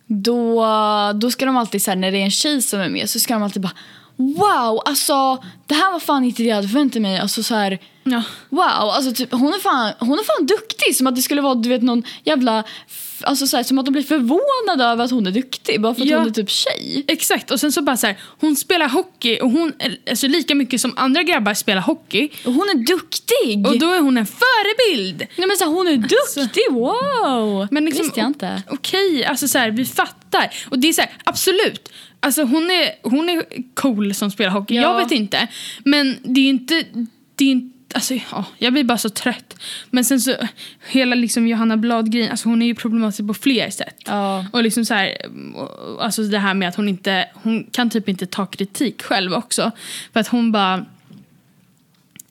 A: då, då ska de alltid, så här, när det är en tjej som är med, så ska de alltid bara Wow, alltså det här var fan inte det jag hade förväntat mig. Alltså så här,
B: Ja.
A: wow, alltså typ, hon, är fan, hon är fan duktig. Som att det skulle vara du vet, någon jävla... Alltså så här, som att de blir förvånade över att hon är duktig bara för att
B: Ja.
A: hon är typ tjej.
B: Exakt, och sen så bara så här, hon spelar hockey och hon, alltså lika mycket som andra grabbar spelar hockey.
A: Och hon är duktig!
B: Och då är hon en förebild.
A: Nej, men så här, hon är duktig, wow!
B: Men liksom,
A: visste jag inte.
B: Okej, alltså så här, vi fattar. Och det är så här, absolut. Alltså hon är, hon är cool som spelar hockey.
A: Ja.
B: Jag vet inte. Men det är inte... Det är inte Alltså, ja, jag blir bara så trött. Men sen så, hela liksom Johanna Blad-grejen, alltså hon är ju problematisk på fler sätt.
A: Ja.
B: Och liksom så här, alltså det här med att hon inte, hon kan typ inte ta kritik själv också. För att hon bara,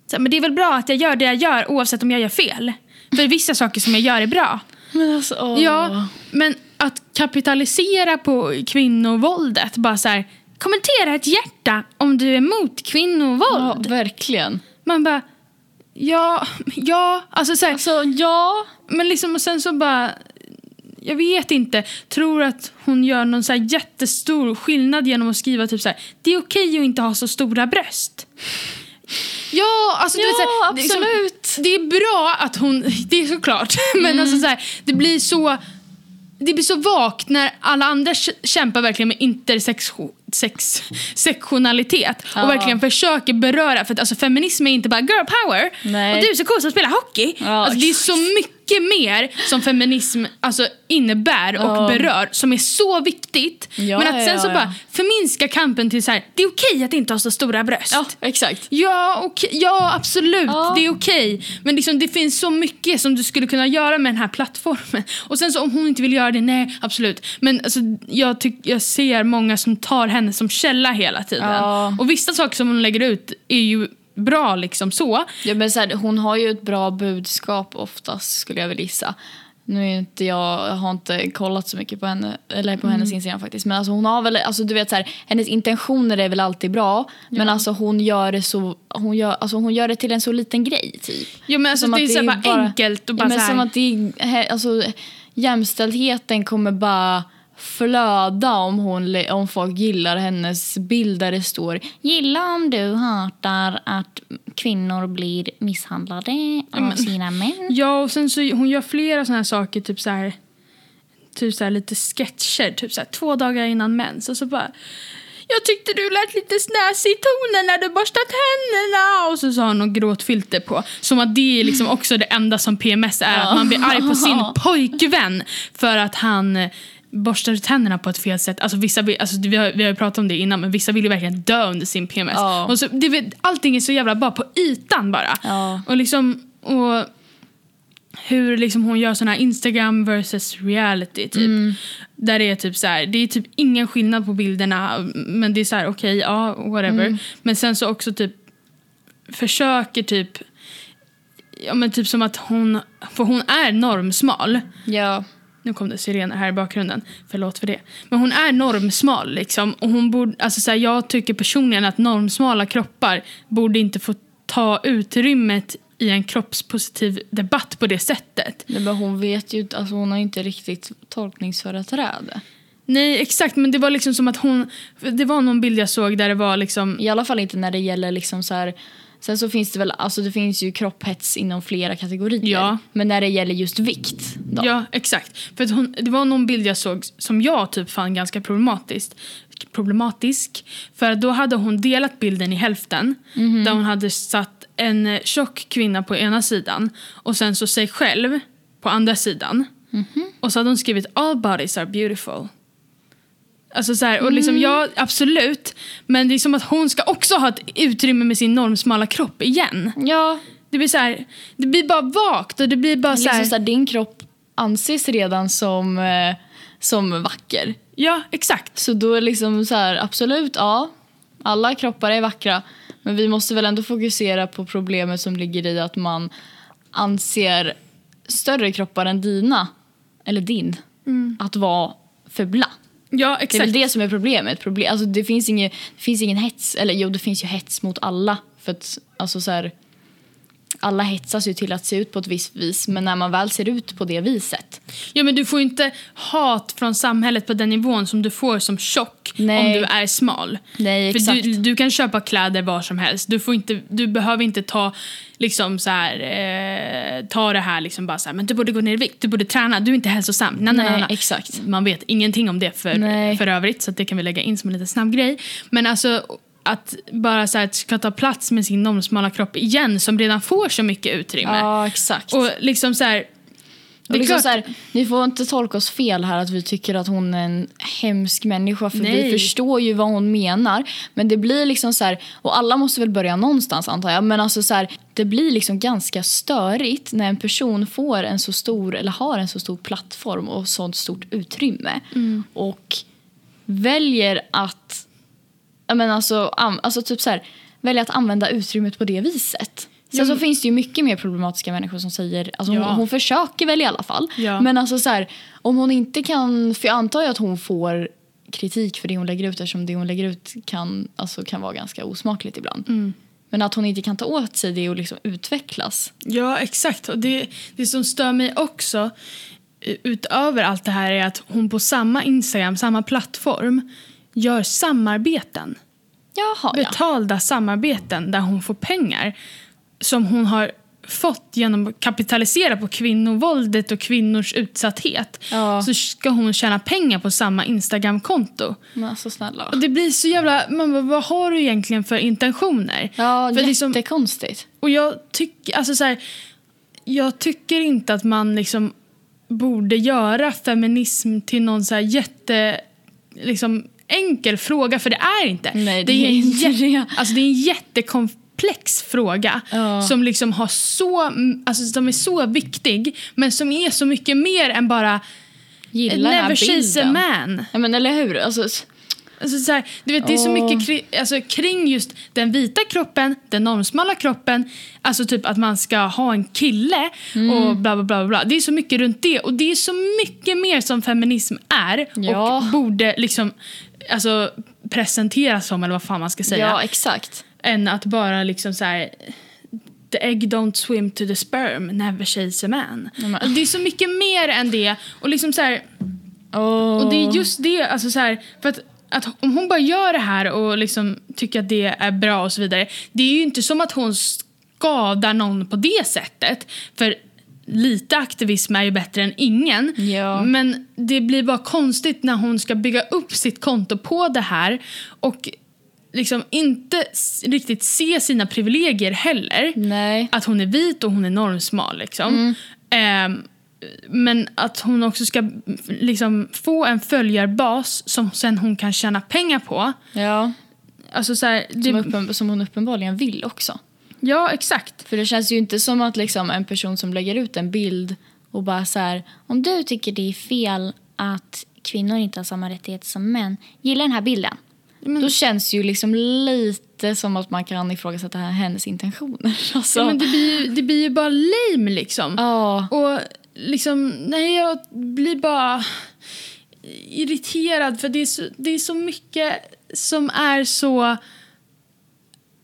B: så här, men det är väl bra att jag gör det jag gör oavsett om jag gör fel. För vissa saker som jag gör är bra.
A: Men alltså, åh.
B: Ja, men att kapitalisera på kvinnovåldet, bara så här, kommentera ett hjärta om du är emot
A: ja,
B: kvinnovåld.
A: verkligen.
B: Man bara, ja, ja, alltså så här,
A: Alltså, ja.
B: men liksom och sen så bara, jag vet inte, tror att hon gör någon så här jättestor skillnad genom att skriva typ så här, det är okej att inte ha så stora bröst. Ja, alltså du
A: Ja,
B: vet, så här, det liksom-
A: absolut.
B: det är bra att hon, det är såklart, men alltså så här, det blir så det blir så vagt när alla andra kä- kämpar verkligen med intersektionalitet
A: Ja.
B: och verkligen försöker beröra, för att alltså, feminism är inte bara girl power
A: Nej.
B: och du är så cool som spelar hockey. Alltså, det är så mycket mer som feminism alltså, innebär och
A: Ja.
B: berör som är så viktigt.
A: Ja,
B: men att sen
A: ja,
B: så
A: ja.
B: bara förminska kampen till så här, det är okej att inte ha så stora bröst.
A: Ja, exakt.
B: Ja, okej. ja absolut.
A: Ja.
B: Det är okej. Men liksom, det finns så mycket som du skulle kunna göra med den här plattformen. Och sen så om hon inte vill göra det, nej absolut. Men alltså, jag, tyck, jag ser många som tar henne som källa hela tiden.
A: Ja.
B: Och vissa saker som hon lägger ut är ju bra liksom så.
A: Ja, men så här, hon har ju ett bra budskap oftast skulle jag vilja gissa. Nu är inte jag, jag har inte kollat så mycket på henne eller på hennes Instagram faktiskt. Men alltså hon har väl, alltså du vet så här, hennes intentioner är väl alltid bra. Men alltså hon gör det så, hon gör, alltså hon gör det till en så liten grej typ.
B: Jo men alltså
A: Som
B: det är, så
A: är
B: bara, enkelt och bara
A: ja, men
B: så här,
A: som att det är, alltså, jämställdheten kommer bara flöda om, hon, om folk gillar hennes bild där det står Gilla om du hatar att kvinnor blir misshandlade av
B: men-
A: sina män.
B: Ja, och sen så hon gör flera såna här saker, typ så här, typ så här lite sketcher, typ så här, två dagar innan mens. Och så bara, jag tyckte du lät lite snäsig i tonen när du borstat tänderna. Och så sa hon något gråtfilter på. Som att det är liksom också det enda som PMS är, att man blir arg på sin pojkvän för att han borstar ut tänderna på ett fel sätt. Alltså vissa vill, alltså vi, har, vi har ju pratat om det innan, men vissa vill ju verkligen dö under sin PMS.
A: Ja.
B: Och så, det, allting är så jävla bara på ytan bara.
A: Ja.
B: Och liksom, och hur liksom hon gör sån här Instagram versus reality typ. Där det är typ så här, det är typ ingen skillnad på bilderna men det är så här okej, ja whatever. Men sen så också typ försöker typ Ja men typ som att hon, för hon är normsmal.
A: Ja.
B: Nu kom det sirener här i bakgrunden. Förlåt för det. Men hon är normsmal liksom. Och hon borde, alltså så här, jag tycker personligen att normsmala kroppar borde inte få ta utrymmet i en kroppspositiv debatt på det sättet.
A: Nej, men hon vet ju alltså hon har inte riktigt tolkningsföreträde.
B: Nej exakt men det var liksom som att hon, det var någon bild jag såg där det var liksom
A: I alla fall inte när det gäller liksom så här. Sen så finns det väl, alltså det finns ju kropphets inom flera kategorier.
B: Ja.
A: Men när det gäller just vikt då.
B: Ja, exakt. För att hon, det var någon bild jag såg som jag typ fann ganska problematiskt. Problematisk. För då hade hon delat bilden i hälften. Där hon hade satt en tjock kvinna på ena sidan och sen så sig själv på andra sidan. Och så hade hon skrivit all bodies are beautiful. Alltså så här, och liksom jag, absolut. Men det är som att hon ska också ha ett utrymme med sin normsmala kropp igen.
A: Ja,
B: Det blir så här, det blir bara vagt och det blir bara så
A: liksom
B: här,
A: så här, din kropp anses redan som, eh, som vacker.
B: Ja, exakt.
A: Så då är liksom så här, absolut, ja. Alla kroppar är vackra. Men vi måste väl ändå fokusera på problemet som ligger i att man anser större kroppar än dina, eller din, att vara fula.
B: Ja,
A: Det är
B: exakt.
A: väl det som är problemet. Problem, alltså det, finns ingen, det finns ingen hets, eller jo det finns ju hets mot alla. För att alltså så här, alla hetsas ju till att se ut på ett visst vis men när man väl ser ut på det viset.
B: Ja, men du får inte hat från samhället på den nivån som du får som tjock
A: Nej.
B: om du är smal.
A: Nej
B: För
A: exakt.
B: du, du kan köpa kläder var som helst. Du, får inte, du behöver inte ta liksom så här, eh, ta det här liksom bara så här, men du borde gå ner i vikt, du borde träna, du är inte hälsosam. Nej, nej,
A: Nej,
B: nej,
A: exakt.
B: Man vet ingenting om det för,
A: Nej.
B: för övrigt så det kan vi lägga in som en liten snabb grej. Men alltså att bara så här, ska ta plats med sin normsmala kropp igen som redan får så mycket utrymme.
A: Ja exakt.
B: Och liksom så här,
A: Och liksom så här, ni får inte tolka oss fel här att vi tycker att hon är en hemsk människa för
B: Nej.
A: vi förstår ju vad hon menar. Men det blir liksom så här, och alla måste väl börja någonstans antar jag, men alltså så här, det blir liksom ganska störigt när en person får en så stor, eller har en så stor plattform och sånt stort utrymme. Och väljer att, menar alltså, alltså typ så här, väljer att använda utrymmet på det viset. Sen
B: Ja,
A: så
B: men-
A: finns det ju mycket mer problematiska människor som säger, alltså
B: Ja.
A: hon, hon försöker väl i alla fall.
B: Ja.
A: Men alltså så här, om hon inte kan, för jag antar ju att hon får kritik för det hon lägger ut eftersom det hon lägger ut kan, alltså, kan vara ganska osmakligt ibland.
B: Mm.
A: Men att hon inte kan ta åt sig det och liksom utvecklas.
B: Ja, exakt. Och det, det som stör mig också eh, utöver allt det här är att hon på samma Instagram, samma plattform gör samarbeten.
A: Jaha, ja.
B: Betalda samarbeten där hon får pengar som hon har fått genom att kapitalisera på kvinnovåldet och kvinnors utsatthet.
A: Ja.
B: Så ska hon tjäna pengar på samma Instagramkonto.
A: Men alltså snälla.
B: Och det blir så jävla... Man bara, vad har du egentligen för intentioner?
A: Ja,
B: för liksom,
A: jättekonstigt.
B: och jag tycker, alltså så här, jag tycker inte att man liksom borde göra feminism till någon så här jätte, liksom enkel fråga, för det är inte.
A: Nej, det
B: är
A: är
B: en
A: inte det.
B: Alltså det är en jättekomplex fråga
A: Ja.
B: som liksom har så, alltså som är så viktig, men som är så mycket mer än bara
A: Gillar
B: never chase a man.
A: Ja, men eller hur? Alltså,
B: Alltså så här, du vet, det är så mycket kring, alltså, kring just den vita kroppen, den normsmala kroppen, alltså typ att man ska ha en kille
A: Mm.
B: och bla bla bla. bla. Det är så mycket runt det och det är så mycket mer som feminism är
A: Ja.
B: och borde liksom alltså, presenteras som, eller vad fan man ska säga,
A: ja, exakt.
B: än att bara liksom så här The egg don't swim to the sperm, never chase a man. Alltså, det är så mycket mer än det. Och liksom så här,
A: Oh.
B: och det är just det, alltså så här, för att, att om hon bara gör det här och liksom tycker att det är bra och så vidare. Det är ju inte som att hon skadar någon på det sättet. För lite aktivism är ju bättre än ingen.
A: Ja.
B: Men det blir bara konstigt när hon ska bygga upp sitt konto på det här och liksom inte riktigt se sina privilegier heller
A: Nej.
B: att hon är vit och hon är normsmal. Liksom. Ehm, men att hon också ska liksom, få en följarbas som sen hon kan tjäna pengar på.
A: Ja.
B: Alltså, så här,
A: Som,
B: det,
A: uppen, som hon uppenbarligen vill också.
B: Ja, exakt.
A: För det känns ju inte som att liksom en person som lägger ut en bild och bara så här, om du tycker det är fel att kvinnor inte har samma rättigheter som män, gilla den här bilden. Då känns ju liksom lite som att man kan ifrågasätta hennes intentioner. Alltså,
B: Ja, men det, blir ju, det blir ju bara lame liksom.
A: ja.
B: Och liksom, nej jag blir bara irriterad för det är så, det är så mycket som är så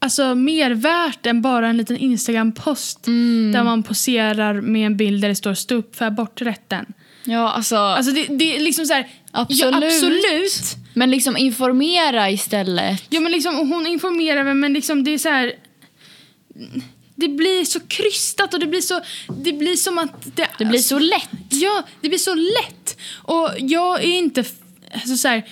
B: alltså mer värt än bara en liten Instagram-post där man poserar med en bild där det står stå upp för aborträtten.
A: ja, alltså,
B: Alltså det, det är liksom så här,
A: absolut.
B: Ja, absolut.
A: Men liksom informera istället.
B: Ja men liksom, hon informerar mig men liksom det är så här. Det blir så krystat och det blir så, det blir som att det,
A: Det blir så lätt.
B: Ja, det blir så lätt. Och jag är inte... Alltså så här,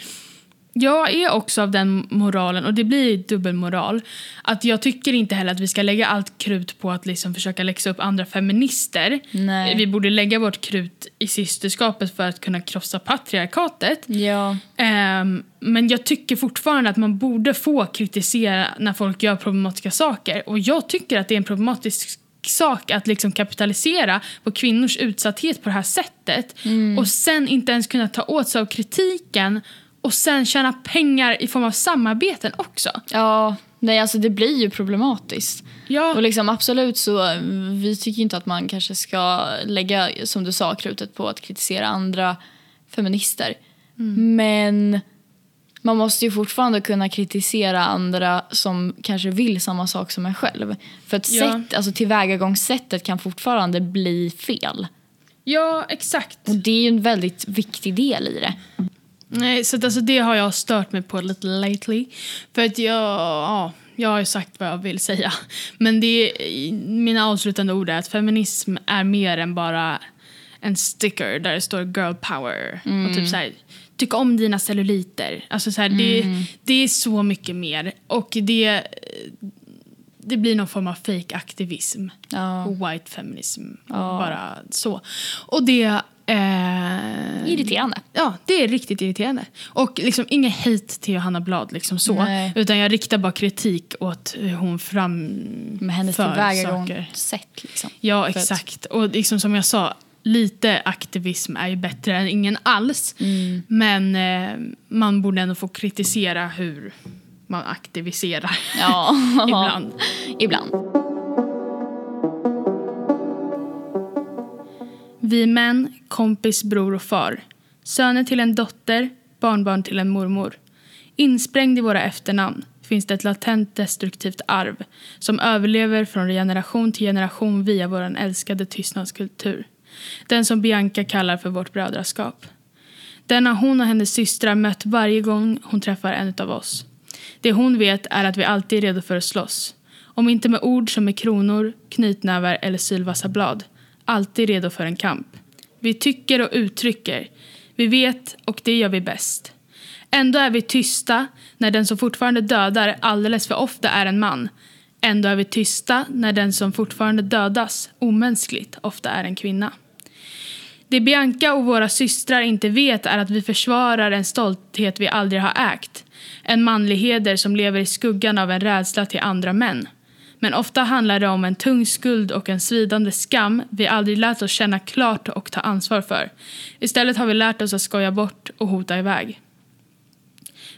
B: Jag är också av den moralen, och det blir dubbelmoral, att jag tycker inte heller att vi ska lägga allt krut på att liksom försöka läxa upp andra feminister.
A: Nej.
B: Vi borde lägga vårt krut i systerskapet för att kunna krossa patriarkatet.
A: Ja.
B: Ehm, men jag tycker fortfarande att man borde få kritisera när folk gör problematiska saker. Och jag tycker att det är en problematisk sak att liksom kapitalisera på kvinnors utsatthet på det här sättet och sen inte ens kunna ta åt sig av kritiken och sen tjäna pengar i form av samarbeten också.
A: Ja, nej alltså det blir ju problematiskt.
B: Ja,
A: Och liksom absolut så, mm, vi tycker inte att man kanske ska lägga, som du sa, krutet på att kritisera andra feminister. Men man måste ju fortfarande kunna kritisera andra som kanske vill samma sak som en själv. För att
B: Ja.
A: sätt, alltså tillvägagångssättet kan fortfarande bli fel.
B: ja exakt.
A: Och det är ju en väldigt viktig del i det.
B: Nej, så att alltså det har jag stört mig på lite lately. För att jag, ja, jag har ju sagt vad jag vill säga. Men det, mina avslutande ord är att feminism är mer än bara en sticker där det står girl power. Och typ så här, tyck om dina celluliter. Alltså så här, det, det är så mycket mer. Och det, det blir någon form av fake aktivism
A: Ja.
B: Och white feminism.
A: Ja.
B: Bara så. Och det... Eh,
A: Irriterande.
B: Ja, det är riktigt irriterande. Och liksom ingen hate till Johanna Blad, liksom så.
A: Nej.
B: Utan jag riktar bara kritik åt hur hon fram
A: Med hennes tillvägagångssätt. Liksom.
B: Ja, exakt. Och liksom som jag sa, lite aktivism är ju bättre än ingen alls.
A: Mm.
B: Men eh, man borde ändå få kritisera hur man aktiviserar
A: Ja,
B: ibland.
A: ibland.
B: Vi män, kompis, bror och far. Söner till en dotter, barnbarn till en mormor. Insprängd i våra efternamn finns det ett latent destruktivt arv som överlever från generation till generation via vår älskade tystnadskultur. Den som Bianca kallar för vårt brödraskap. Den har hon och hennes systrar mött varje gång hon träffar en av oss. Det hon vet är att vi alltid är redo för att slåss. Om inte med ord som med kronor, knytnävar eller sylvassa blad. Alltid redo för en kamp. Vi tycker och uttrycker. Vi vet och det gör vi bäst. Ändå är vi tysta när den som fortfarande dödar alldeles för ofta är en man. Ändå är vi tysta när den som fortfarande dödas omänskligt ofta är en kvinna. Det Bianca och våra systrar inte vet är att vi försvarar en stolthet vi aldrig har ägt. En manlig heder som lever i skuggan av en rädsla till andra män. Men ofta handlar det om en tung skuld och en svidande skam vi aldrig lärt oss känna klart och ta ansvar för. Istället har vi lärt oss att skoja bort och hota iväg.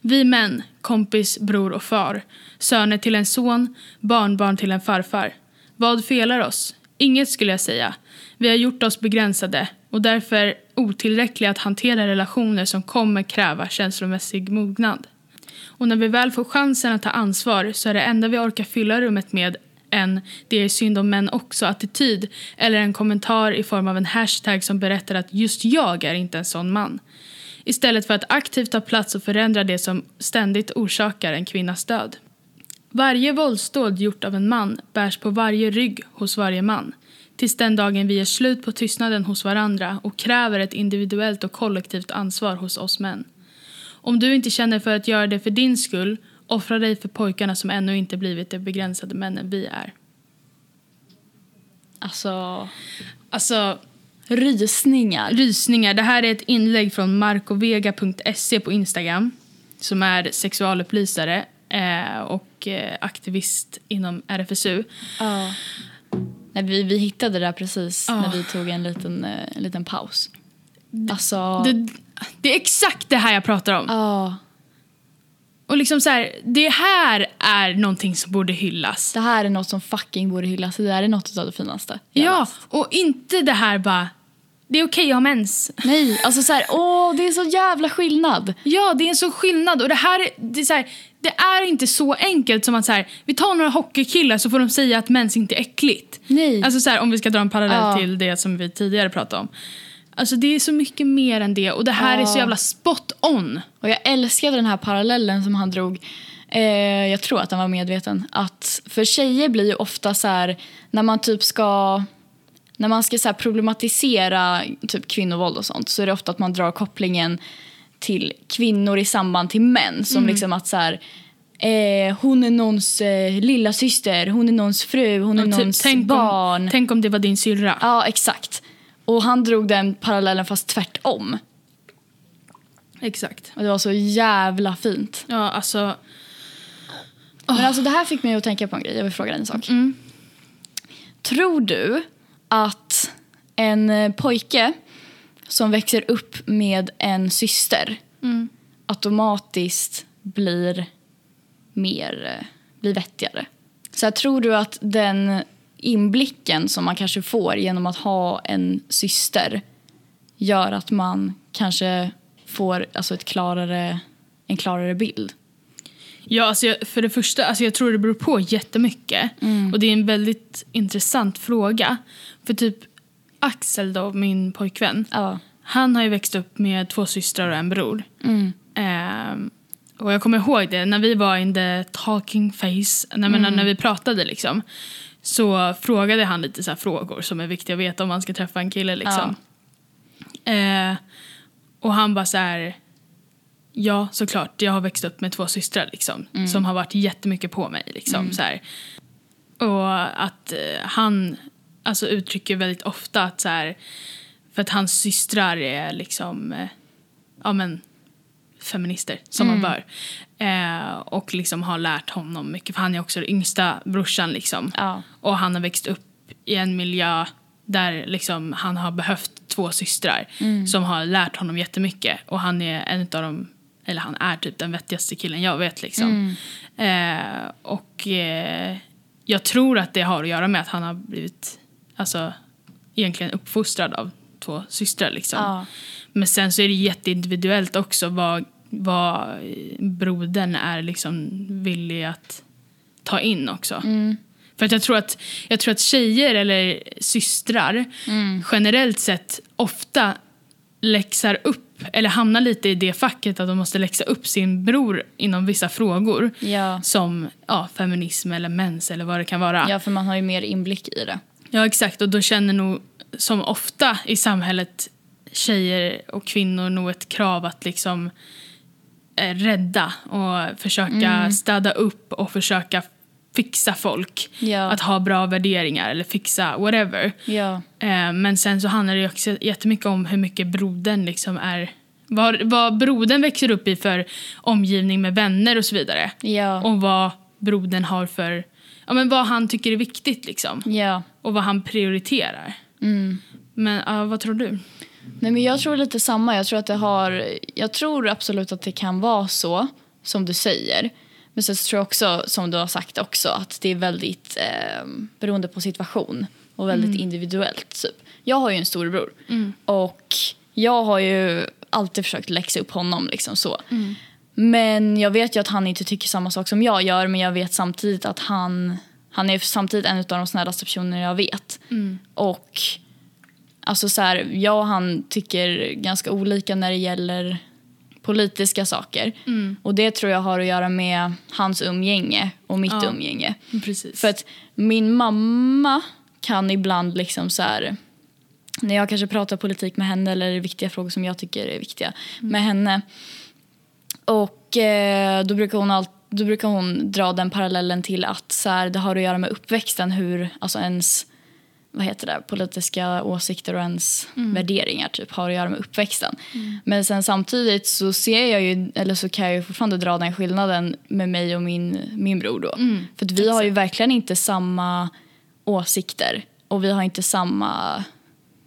B: Vi män, kompis, bror och far, söner till en son, barnbarn till en farfar. Vad felar oss? Inget skulle jag säga. Vi har gjort oss begränsade och därför otillräckliga att hantera relationer som kommer kräva känslomässig mognad. Och när vi väl får chansen att ta ansvar så är det enda vi orkar fylla rummet med en “det är synd om män också”-attityd eller en kommentar i form av en hashtag som berättar att just jag är inte en sån man. Istället för att aktivt ta plats och förändra det som ständigt orsakar en kvinnas död. Varje våldsdåd gjort av en man bärs på varje rygg hos varje man. Tills den dagen vi gör slut på tystnaden hos varandra och kräver ett individuellt och kollektivt ansvar hos oss män. Om du inte känner för att göra det för din skull, offra dig för pojkarna som ännu inte blivit de begränsade männen vi är.
A: Alltså,
B: Alltså,
A: rysningar.
B: rysningar. Det här är ett inlägg från markovega.se på Instagram som är sexualupplysare eh, och eh, aktivist inom RFSU.
A: Ja. Nej, vi, vi hittade det där precis
B: Ja.
A: när vi tog en liten, eh, en liten paus. Alltså...
B: Det, det är exakt det här jag pratar om.
A: Ja.
B: Och liksom så här, det här är någonting som borde hyllas.
A: Det här är något som fucking borde hyllas. Det där är något av det finaste. jag
B: Ja, och inte det här bara, det är okej att ha mens.
A: Nej, alltså så här, åh, det är så jävla skillnad.
B: Ja, det är en sån skillnad. Och det här, är- det är, så här, det är inte så enkelt som att så här, vi tar några hockeykillar så får de säga att mens inte är äckligt.
A: Nej.
B: Alltså så här, om vi ska dra en parallell
A: Ja.
B: till det som vi tidigare pratade om. Alltså det är så mycket mer än det och det här är så
A: Ja.
B: jävla spot on.
A: Och jag älskade den här parallellen som han drog. Eh, jag tror att han var medveten. Att för tjejer blir ju ofta så här, när man typ ska när man ska så problematisera typ kvinnovåld och sånt så är det ofta att man drar kopplingen till kvinnor i samband till män. Som liksom att så här, eh, hon är någons eh, lilla syster, hon är någons fru, hon är
B: Och typ,
A: någons
B: tänk,
A: barn.
B: om, tänk om det var din syrra.
A: Ja, exakt. Och han drog den parallellen fast tvärtom.
B: Exakt.
A: Och det var så jävla fint.
B: Ja, alltså...
A: Men alltså det här fick mig att tänka på en grej. Jag vill fråga dig en sak. Tror du att en eh, pojke som växer upp med en syster automatiskt blir mer eh, blir vettigare? Så här, tror du att den inblicken som man kanske får genom att ha en syster gör att man kanske får alltså ett klarare, en klarare bild?
B: Ja, alltså jag, för det första, alltså jag tror det beror på jättemycket. Och det är en väldigt intressant fråga. För typ Axel då, min pojkvän.
A: Ja.
B: Han har ju växt upp med två systrar och en bror. Ehm, och jag kommer ihåg det, när vi var in the talking face, när, men, när vi pratade liksom. Så frågade han lite så här frågor som är viktiga att veta om man ska träffa en kille liksom. Eh, och han bara så här, ja såklart, jag har växt upp med två systrar liksom. Som har varit jättemycket på mig liksom. Så här. Och att eh, han alltså, uttrycker väldigt ofta att så här, för att hans systrar är liksom, eh, ja men, feminister som man bör. Eh, och liksom har lärt honom mycket, för han är också den yngsta brorsan liksom.
A: Ja.
B: Och han har växt upp i en miljö där liksom han har behövt två systrar som har lärt honom jättemycket. Och han är en av dem, eller han är typ den vettigaste killen jag vet liksom. Eh, och eh, jag tror att det har att göra med att han har blivit alltså, egentligen uppfostrad av två systrar liksom.
A: Ja.
B: Men sen så är det jätteindividuellt också vad, vad brodern är liksom villig att ta in också. För att jag tror att, jag tror att tjejer eller systrar generellt sett ofta läxar upp eller hamnar lite i det facket att de måste läxa upp sin bror inom vissa frågor.
A: Ja.
B: Som ja, feminism eller mens eller vad det kan vara.
A: Ja, för man har ju mer inblick i det.
B: Ja, exakt. Och då känner nog, som ofta i samhället, tjejer och kvinnor nog ett krav att liksom rädda och försöka städa upp och försöka fixa folk.
A: Ja.
B: Att ha bra värderingar eller fixa whatever.
A: Ja.
B: Eh, men sen så handlar det också jättemycket om hur mycket brodern liksom är vad, vad brodern växer upp i för omgivning med vänner och så vidare.
A: Ja.
B: Och vad brodern har för, ja men vad han tycker är viktigt liksom
A: Ja.
B: och vad han prioriterar. Men ja, vad tror du?
A: Nej, men jag tror lite samma. Jag tror, att det har, jag tror absolut att det kan vara så, som du säger. Men sen tror jag också, som du har sagt också, att det är väldigt eh, beroende på situation och väldigt individuellt. Typ. Jag har ju en storebror och jag har ju alltid försökt läxa upp honom. Liksom så. Men jag vet ju att han inte tycker samma sak som jag gör men jag vet samtidigt att han, han är samtidigt en av de snällaste personer jag vet. Och Alltså så här, jag och han tycker ganska olika när det gäller politiska saker. Och det tror jag har att göra med hans umgänge och mitt
B: Ja.
A: umgänge.
B: Precis.
A: För att min mamma kan ibland liksom så här när jag kanske pratar politik med henne eller viktiga frågor som jag tycker är viktiga med henne. Och eh, då brukar hon allt, då brukar hon dra den parallellen till att så här, det har att göra med uppväxten hur alltså ens vad heter det, politiska åsikter och ens värderingar typ, har att göra med uppväxten. Men sen samtidigt så ser jag ju, eller så kan jag ju fortfarande dra den skillnaden med mig och min, min bror då. För att vi har ju verkligen inte samma åsikter och vi har inte samma...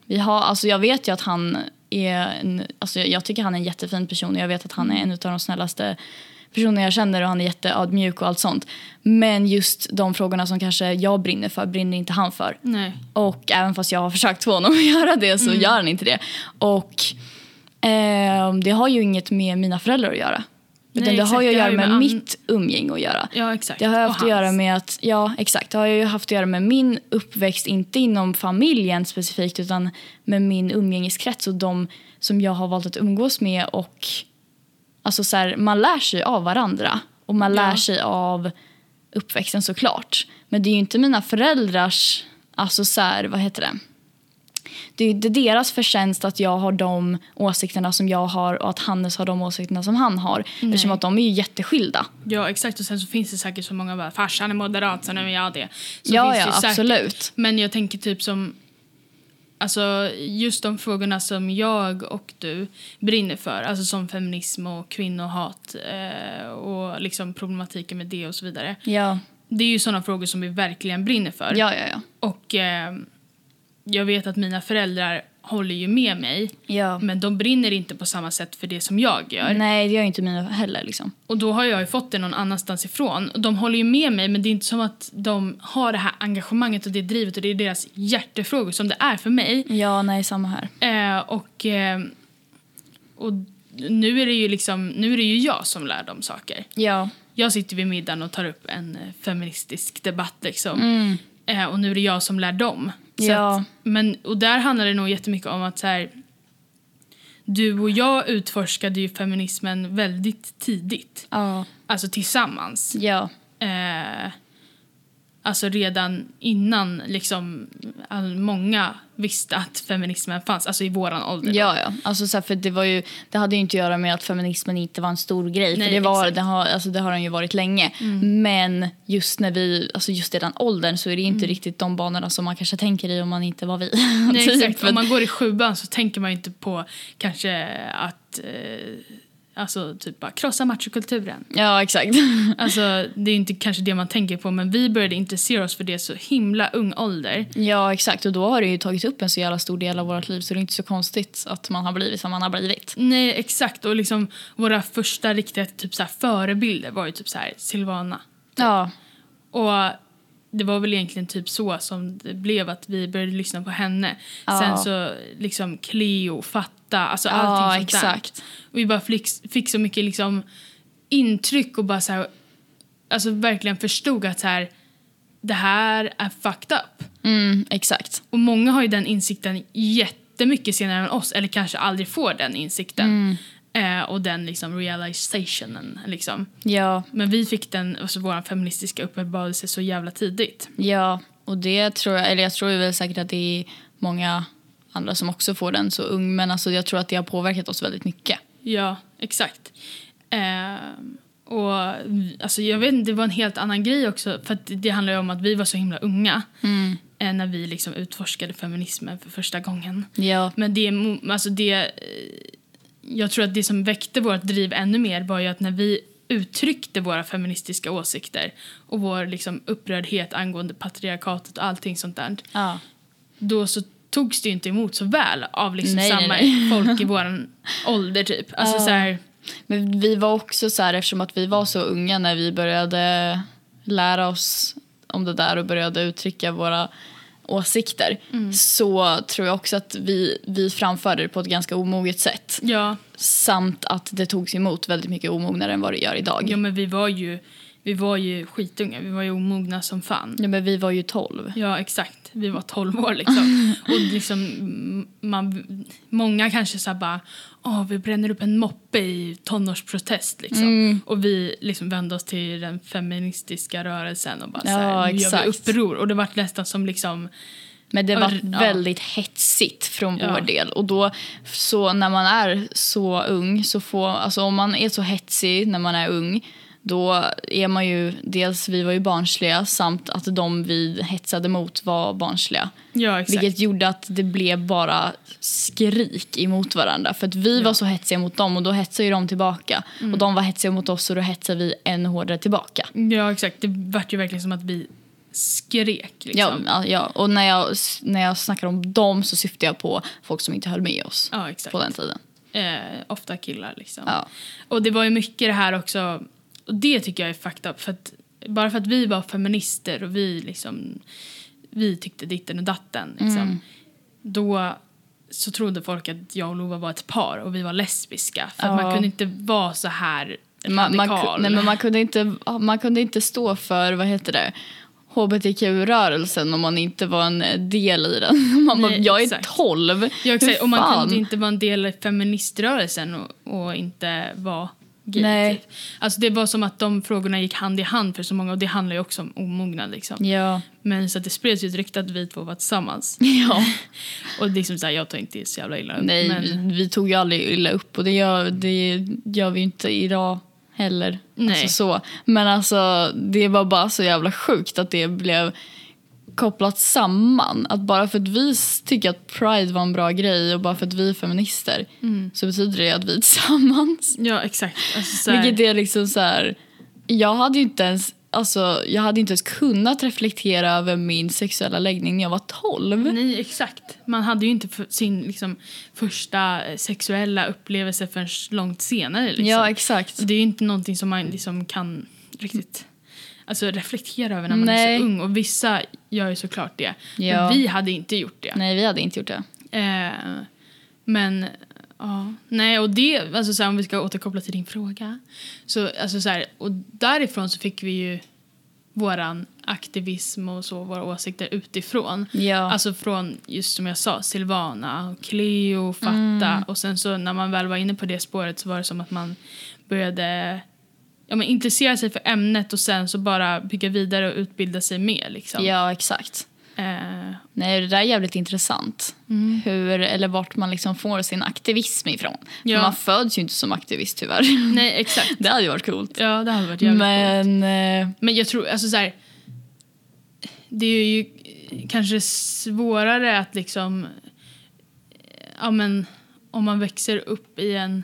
A: Vi har, alltså jag vet ju att han är en, alltså jag tycker han är en jättefin person och jag vet att han är en av de snällaste personer jag känner och han är jätteödmjuk och allt sånt. Men just de frågorna som kanske jag brinner för brinner inte han för.
B: Nej.
A: Och även fast jag har försökt få honom att göra det så gör han inte det. Och eh, det har ju inget med mina föräldrar att göra. Utan
B: Nej,
A: det har ju att göra med,
B: med
A: mitt umgänge att göra.
B: Ja, exakt.
A: Det har
B: Och
A: haft att göra med att, ja exakt, det har ju haft att göra med min uppväxt, inte inom familjen specifikt utan med min umgängeskrets och de som jag har valt att umgås med och alltså så här, man lär sig av varandra och man lär
B: Ja.
A: sig av uppväxten såklart. Men det är ju inte mina föräldrars, alltså så här, vad heter det? det är inte deras förtjänst att jag har de åsikterna som jag har och att Hannes har de åsikterna som han har. Eftersom att de är ju jätteskilda.
B: Ja, exakt. Och sen så finns det säkert så många bara, farsan är moderat, så nu är jag det. Så
A: Ja, ja,
B: det ju
A: absolut.
B: Säkert. Men jag tänker typ som, alltså just de frågorna som jag och du brinner för, alltså som feminism och kvinnohat eh, och liksom problematiken med det och så vidare.
A: Ja,
B: Det är ju sådana frågor som vi verkligen brinner för.
A: ja, ja. ja.
B: Och eh, jag vet att mina föräldrar håller ju med mig,
A: ja.
B: men de brinner inte på samma sätt för det som jag gör.
A: Nej, det gör inte mina heller. Liksom.
B: Och då har jag ju fått det någon annanstans ifrån. De håller ju med mig men det är inte som att de har det här engagemanget och det drivet och det är deras hjärtefrågor som det är för mig.
A: Ja, nej, samma här.
B: Eh, och, eh, och nu är det ju liksom, nu är det ju jag som lär dem saker.
A: Ja,
B: Jag sitter vid middagen och tar upp en eh, feministisk debatt liksom.
A: mm.
B: Eh, och nu är det jag som lär dem.
A: Ja.
B: att, men, och där handlar det nog jättemycket om att så här, du och jag utforskade ju feminismen väldigt tidigt.
A: ja,
B: Alltså tillsammans.
A: ja.
B: Eh, alltså redan innan liksom all, många visste att feminismen fanns, alltså i våran ålder. då.
A: Ja, ja. Alltså, så här, för det, var ju, det hade ju inte att göra med att feminismen inte var en stor grej.
B: Nej,
A: för det, var, det, har, alltså, det har den ju varit länge.
B: Mm.
A: Men just när vi, alltså just i den åldern så är det inte riktigt de banorna som man kanske tänker i om man inte var vi.
B: Nej,
A: Typ.
B: exakt. Om man går i sjuan så tänker man inte på kanske att eh, alltså typ bara krossa machokulturen.
A: Ja, exakt.
B: Alltså det är inte kanske det man tänker på men vi började intressera oss för det så himla ung ålder.
A: ja, exakt. Och då har det ju tagit upp en så jävla stor del av vårt liv så det är inte så konstigt att man har blivit som man har blivit.
B: Nej exakt och liksom våra första riktiga typ så förebilder var ju typ så här Silvana.
A: Ja,
B: Och det var väl egentligen typ så som det blev att vi började lyssna på henne.
A: Ja.
B: Sen så liksom Cleo, Fatta, alltså
A: ja
B: allting sånt där.
A: exakt.
B: Och vi bara fick, fick så mycket liksom intryck och bara så här, alltså verkligen förstod att så här, det här är fucked up.
A: Mm, exakt.
B: Och många har ju den insikten jättemycket senare än oss, eller kanske aldrig får den insikten.
A: Mm.
B: Eh, och den liksom realizationen liksom.
A: Ja,
B: Men vi fick den, alltså vår feministiska uppenbarelse så jävla tidigt.
A: Ja, och det tror jag, eller jag tror väl säkert att det är många andra som också får den så ung, men alltså jag tror att det har påverkat oss väldigt mycket.
B: Ja, exakt. Eh, och alltså jag vet det var en helt annan grej också. För det handlar ju om att vi var så himla unga eh, när vi liksom utforskade feminismen för första gången.
A: Ja,
B: Men det, alltså det, jag tror att det som väckte vårt driv ännu mer var ju att när vi uttryckte våra feministiska åsikter och vår liksom upprördhet angående patriarkatet och allting sånt där.
A: ja.
B: Då så togs det ju inte emot så väl av liksom
A: Nej,
B: samma
A: nej, nej.
B: folk i vår ålder typ. Alltså
A: Ja.
B: så här,
A: Men vi var också så här, eftersom att vi var så unga när vi började lära oss om det där och började uttrycka våra åsikter så tror jag också att vi, vi framförde det på ett ganska omoget sätt.
B: ja,
A: Samt att det togs emot väldigt mycket omognare än vad det gör idag.
B: ja men vi var ju, vi var ju skitunga, vi var ju omogna som fan.
A: Ja, men vi var ju 12.
B: Ja, exakt. Vi var 12 år liksom. Och liksom, mm, man, många kanske så här bara, åh, vi bränner upp en moppe i tonårsprotest liksom.
A: Mm.
B: Och vi liksom vände oss till den feministiska rörelsen och bara så
A: Ja,
B: här, nu gör vi uppror. Och det var nästan som liksom,
A: Men det var
B: Ja.
A: väldigt hetsigt från
B: Ja.
A: vår del. Och då, så när man är så ung, så får, alltså om man är så hetsig när man är ung, då är man ju, dels vi var ju barnsliga samt att de vi hetsade mot var barnsliga.
B: ja exakt.
A: Vilket gjorde att det blev bara skrik emot varandra. För att vi var så hetsiga mot dem och då hetsade ju de tillbaka.
B: Mm.
A: Och de var hetsiga mot oss och då hetsade vi ännu hårdare tillbaka.
B: Ja, exakt. Det vart ju verkligen som att vi skrek
A: Ja,
B: liksom.
A: ja, ja, och när jag, när jag snackar om dem så syftar jag på folk som inte höll med oss
B: Ja,
A: på den tiden.
B: Eh, ofta killar liksom.
A: Ja.
B: Och det var ju mycket det här också, och det tycker jag är fucked up. För att, bara för att vi var feminister och vi liksom, vi tyckte ditten och datten liksom.
A: Mm.
B: Då så trodde folk att jag och Lova var ett par och vi var lesbiska. För
A: Ja.
B: man kunde inte vara så här
A: Man, man, nej, men man, kunde inte, man kunde inte stå för, vad heter det, hbtq-rörelsen om man inte var en del i den. Man bara, jag är. 12.
B: Ja, exakt. Och man kunde inte vara en del i feministrörelsen och, och inte vara gay.
A: Nej.
B: Typ. Alltså det var som att de frågorna gick hand i hand för så många och det handlar ju också om omognad liksom.
A: Ja.
B: Men så att det spreds ju ett rykte att vi två var tillsammans.
A: Ja.
B: Och liksom så här, jag tar inte så jävla illa upp.
A: Nej,
B: men,
A: vi, vi tog ju aldrig illa upp och det gör, det gör vi inte idag heller.
B: Nej.
A: Alltså så. Men alltså det var bara så jävla sjukt att det blev kopplat samman. Att bara för att vi tycker att Pride var en bra grej och bara för att vi är feminister
B: Mm.
A: så betyder det att vi är tillsammans.
B: Ja, exakt. Alltså, så här,
A: Vilket är liksom så här. Jag hade ju inte ens, alltså, jag hade inte ens kunnat reflektera över min sexuella läggning när jag var 12.
B: Nej, exakt. Man hade ju inte sin liksom, första sexuella upplevelse förrän långt senare. Liksom.
A: Ja, exakt.
B: Det är ju inte någonting som man liksom kan riktigt alltså, reflektera över när man är
A: Nej.
B: så ung. Och vissa gör ju såklart det.
A: Ja.
B: Men vi hade inte gjort det.
A: Nej, vi hade inte gjort det.
B: Eh, men ja, nej och det, alltså så här, om vi ska återkoppla till din fråga. Så, alltså så här, och därifrån så fick vi ju våran aktivism och så, våra åsikter utifrån.
A: Ja.
B: Alltså från, just som jag sa, Silvana, Cleo, Fatta.
A: Mm.
B: Och sen så när man väl var inne på det spåret så var det som att man började ja, men intressera sig för ämnet och sen så bara bygga vidare och utbilda sig mer. Liksom.
A: Ja, exakt.
B: Eh,
A: Nej, det där är jävligt intressant. Hur, eller vart man liksom får sin aktivism ifrån. För
B: Ja.
A: man föds ju inte som aktivist tyvärr.
B: nej, exakt.
A: Det hade ju varit coolt.
B: Ja, det hade varit jävligt coolt.
A: Men eh,
B: Men jag tror, alltså så här, Det är ju kanske svårare att liksom... Ja men, om man växer upp i en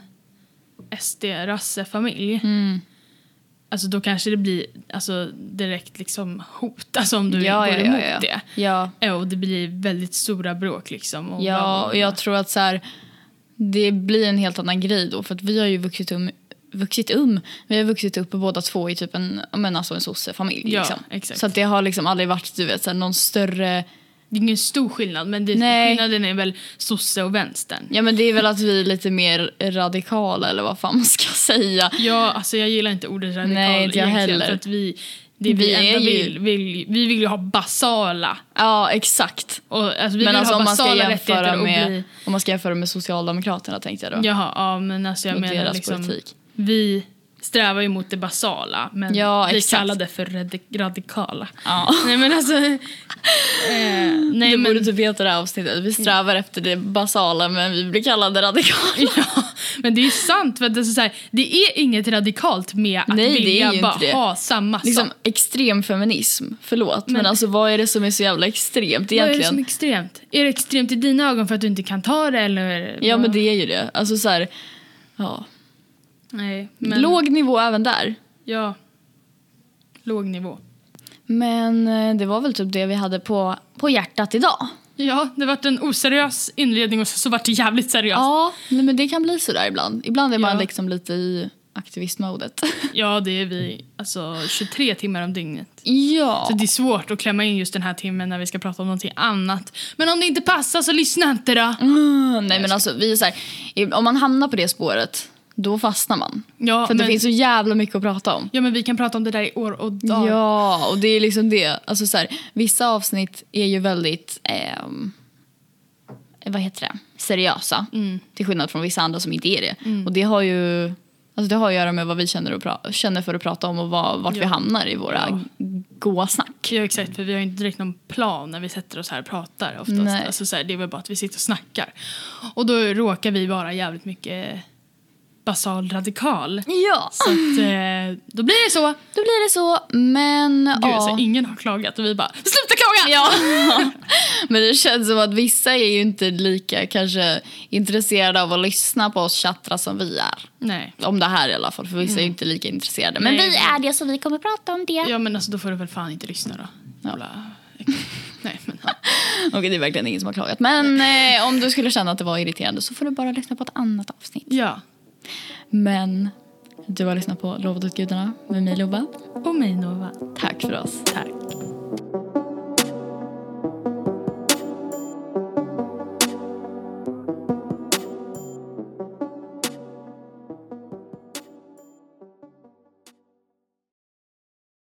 B: SD-rassefamilj.
A: mm,
B: Alltså då kanske det blir alltså, direkt liksom hot, alltså om du
A: ja,
B: går
A: ja,
B: emot
A: ja, ja.
B: det.
A: Ja,
B: Ja, Och det blir väldigt stora bråk liksom. Och
A: ja, och jag tror att så här, det blir en helt annan grej då. För att vi har ju vuxit um, vuxit um. Vi har vuxit upp båda två i typ en, men alltså en sossefamilj.
B: Ja,
A: liksom.
B: exakt.
A: Så att det har liksom aldrig varit du vet, så här, någon större...
B: Det är ingen stor skillnad, men det,
A: Nej.
B: skillnaden är väl sosse och vänstern.
A: Ja men det är väl att vi är lite mer radikala eller vad fan man ska säga.
B: Ja, alltså jag gillar inte ordet radikal
A: Nej, inte jag heller.
B: För att vi, det vi,
A: Vi ju-
B: vill, vill, vi vill ju ha basala.
A: Ja exakt.
B: Och, alltså, vi
A: men
B: vill
A: alltså
B: ha
A: om man, ska
B: basala
A: jämföra med,
B: bli...
A: om man ska jämföra med Socialdemokraterna tänkte jag då.
B: Jaha, ja men alltså jag
A: Och
B: menar liksom...
A: politik.
B: Vi strävar ju mot det basala, men
A: Ja,
B: kallar det för radi- radikala.
A: Ja.
B: Nej men alltså... eh, nej men...
A: borde typ heta det här avsnittet. Vi strävar efter det basala men vi blir kallade radikala.
B: Ja, men det är sant. För att det, är så här, det är inget radikalt med att
A: Nej,
B: vilja
A: ju
B: bara
A: det.
B: ha samma
A: Liksom
B: sak.
A: extrem feminism. Förlåt men,
B: Men-
A: alltså vad är det som är så jävla extremt
B: Vad är det
A: egentligen?
B: som är extremt? Är det extremt i dina ögon för att du inte kan ta det eller?
A: Ja men det är ju det. Alltså så här, ja.
B: Nej, men...
A: Låg nivå även där.
B: Ja. Låg nivå.
A: Men eh, det var väl typ det vi hade på, på hjärtat idag.
B: Ja, det vart en oseriös inledning och så vart det jävligt seriöst.
A: Ja, nej, men det kan bli sådär ibland. Ibland är man
B: Ja.
A: liksom lite i aktivistmodet.
B: Ja, det är vi alltså 23 timmar om dygnet.
A: ja.
B: Så det är svårt att klämma in just den här timmen när vi ska prata om någonting annat. Men om det inte passar så lyssna inte då.
A: Mm, nej men alltså vi är så här, om man hamnar på det spåret då fastnar man.
B: Ja,
A: För
B: men,
A: det finns så jävla mycket att prata om.
B: ja, men vi kan prata om det där i år och dag.
A: Ja, och det är liksom det. Alltså så här, vissa avsnitt är ju väldigt, ehm, vad heter det, seriösa.
B: Mm.
A: Till skillnad från vissa andra som inte är det. Och det har ju alltså det har att göra med vad vi känner, pra- känner för att prata om och vad, vart vi
B: Ja.
A: hamnar i våra
B: Ja.
A: goa snack.
B: Ja, exakt. För vi har ju inte direkt någon plan när vi sätter oss här och pratar. Oftast.
A: Nej.
B: Alltså, så här, det är väl bara att vi sitter och snackar. Och då råkar vi vara jävligt mycket basal radikal.
A: Ja,
B: Så att, eh, då blir det så.
A: då blir det så. Men
B: Gud,
A: ja.
B: så ingen har klagat och vi bara sluta klaga!
A: Ja, men det känns som att vissa är ju inte lika kanske intresserade av att lyssna på oss tjattra som vi är.
B: Nej.
A: Om det här i alla fall, för vissa är ju inte lika intresserade. Men
B: Nej,
A: vi är det så vi kommer prata om det.
B: Ja men alltså då får du väl fan inte lyssna då. Äckligt. Nej men ja.
A: Okej, det är verkligen ingen som har klagat. Men eh, om du skulle känna att det var irriterande så får du bara lyssna på ett annat avsnitt.
B: ja.
A: Men du har lyssnat på Lovet åt gudarna med mig Lova.
B: Och mig Nova.
A: Tack för oss.
B: Tack.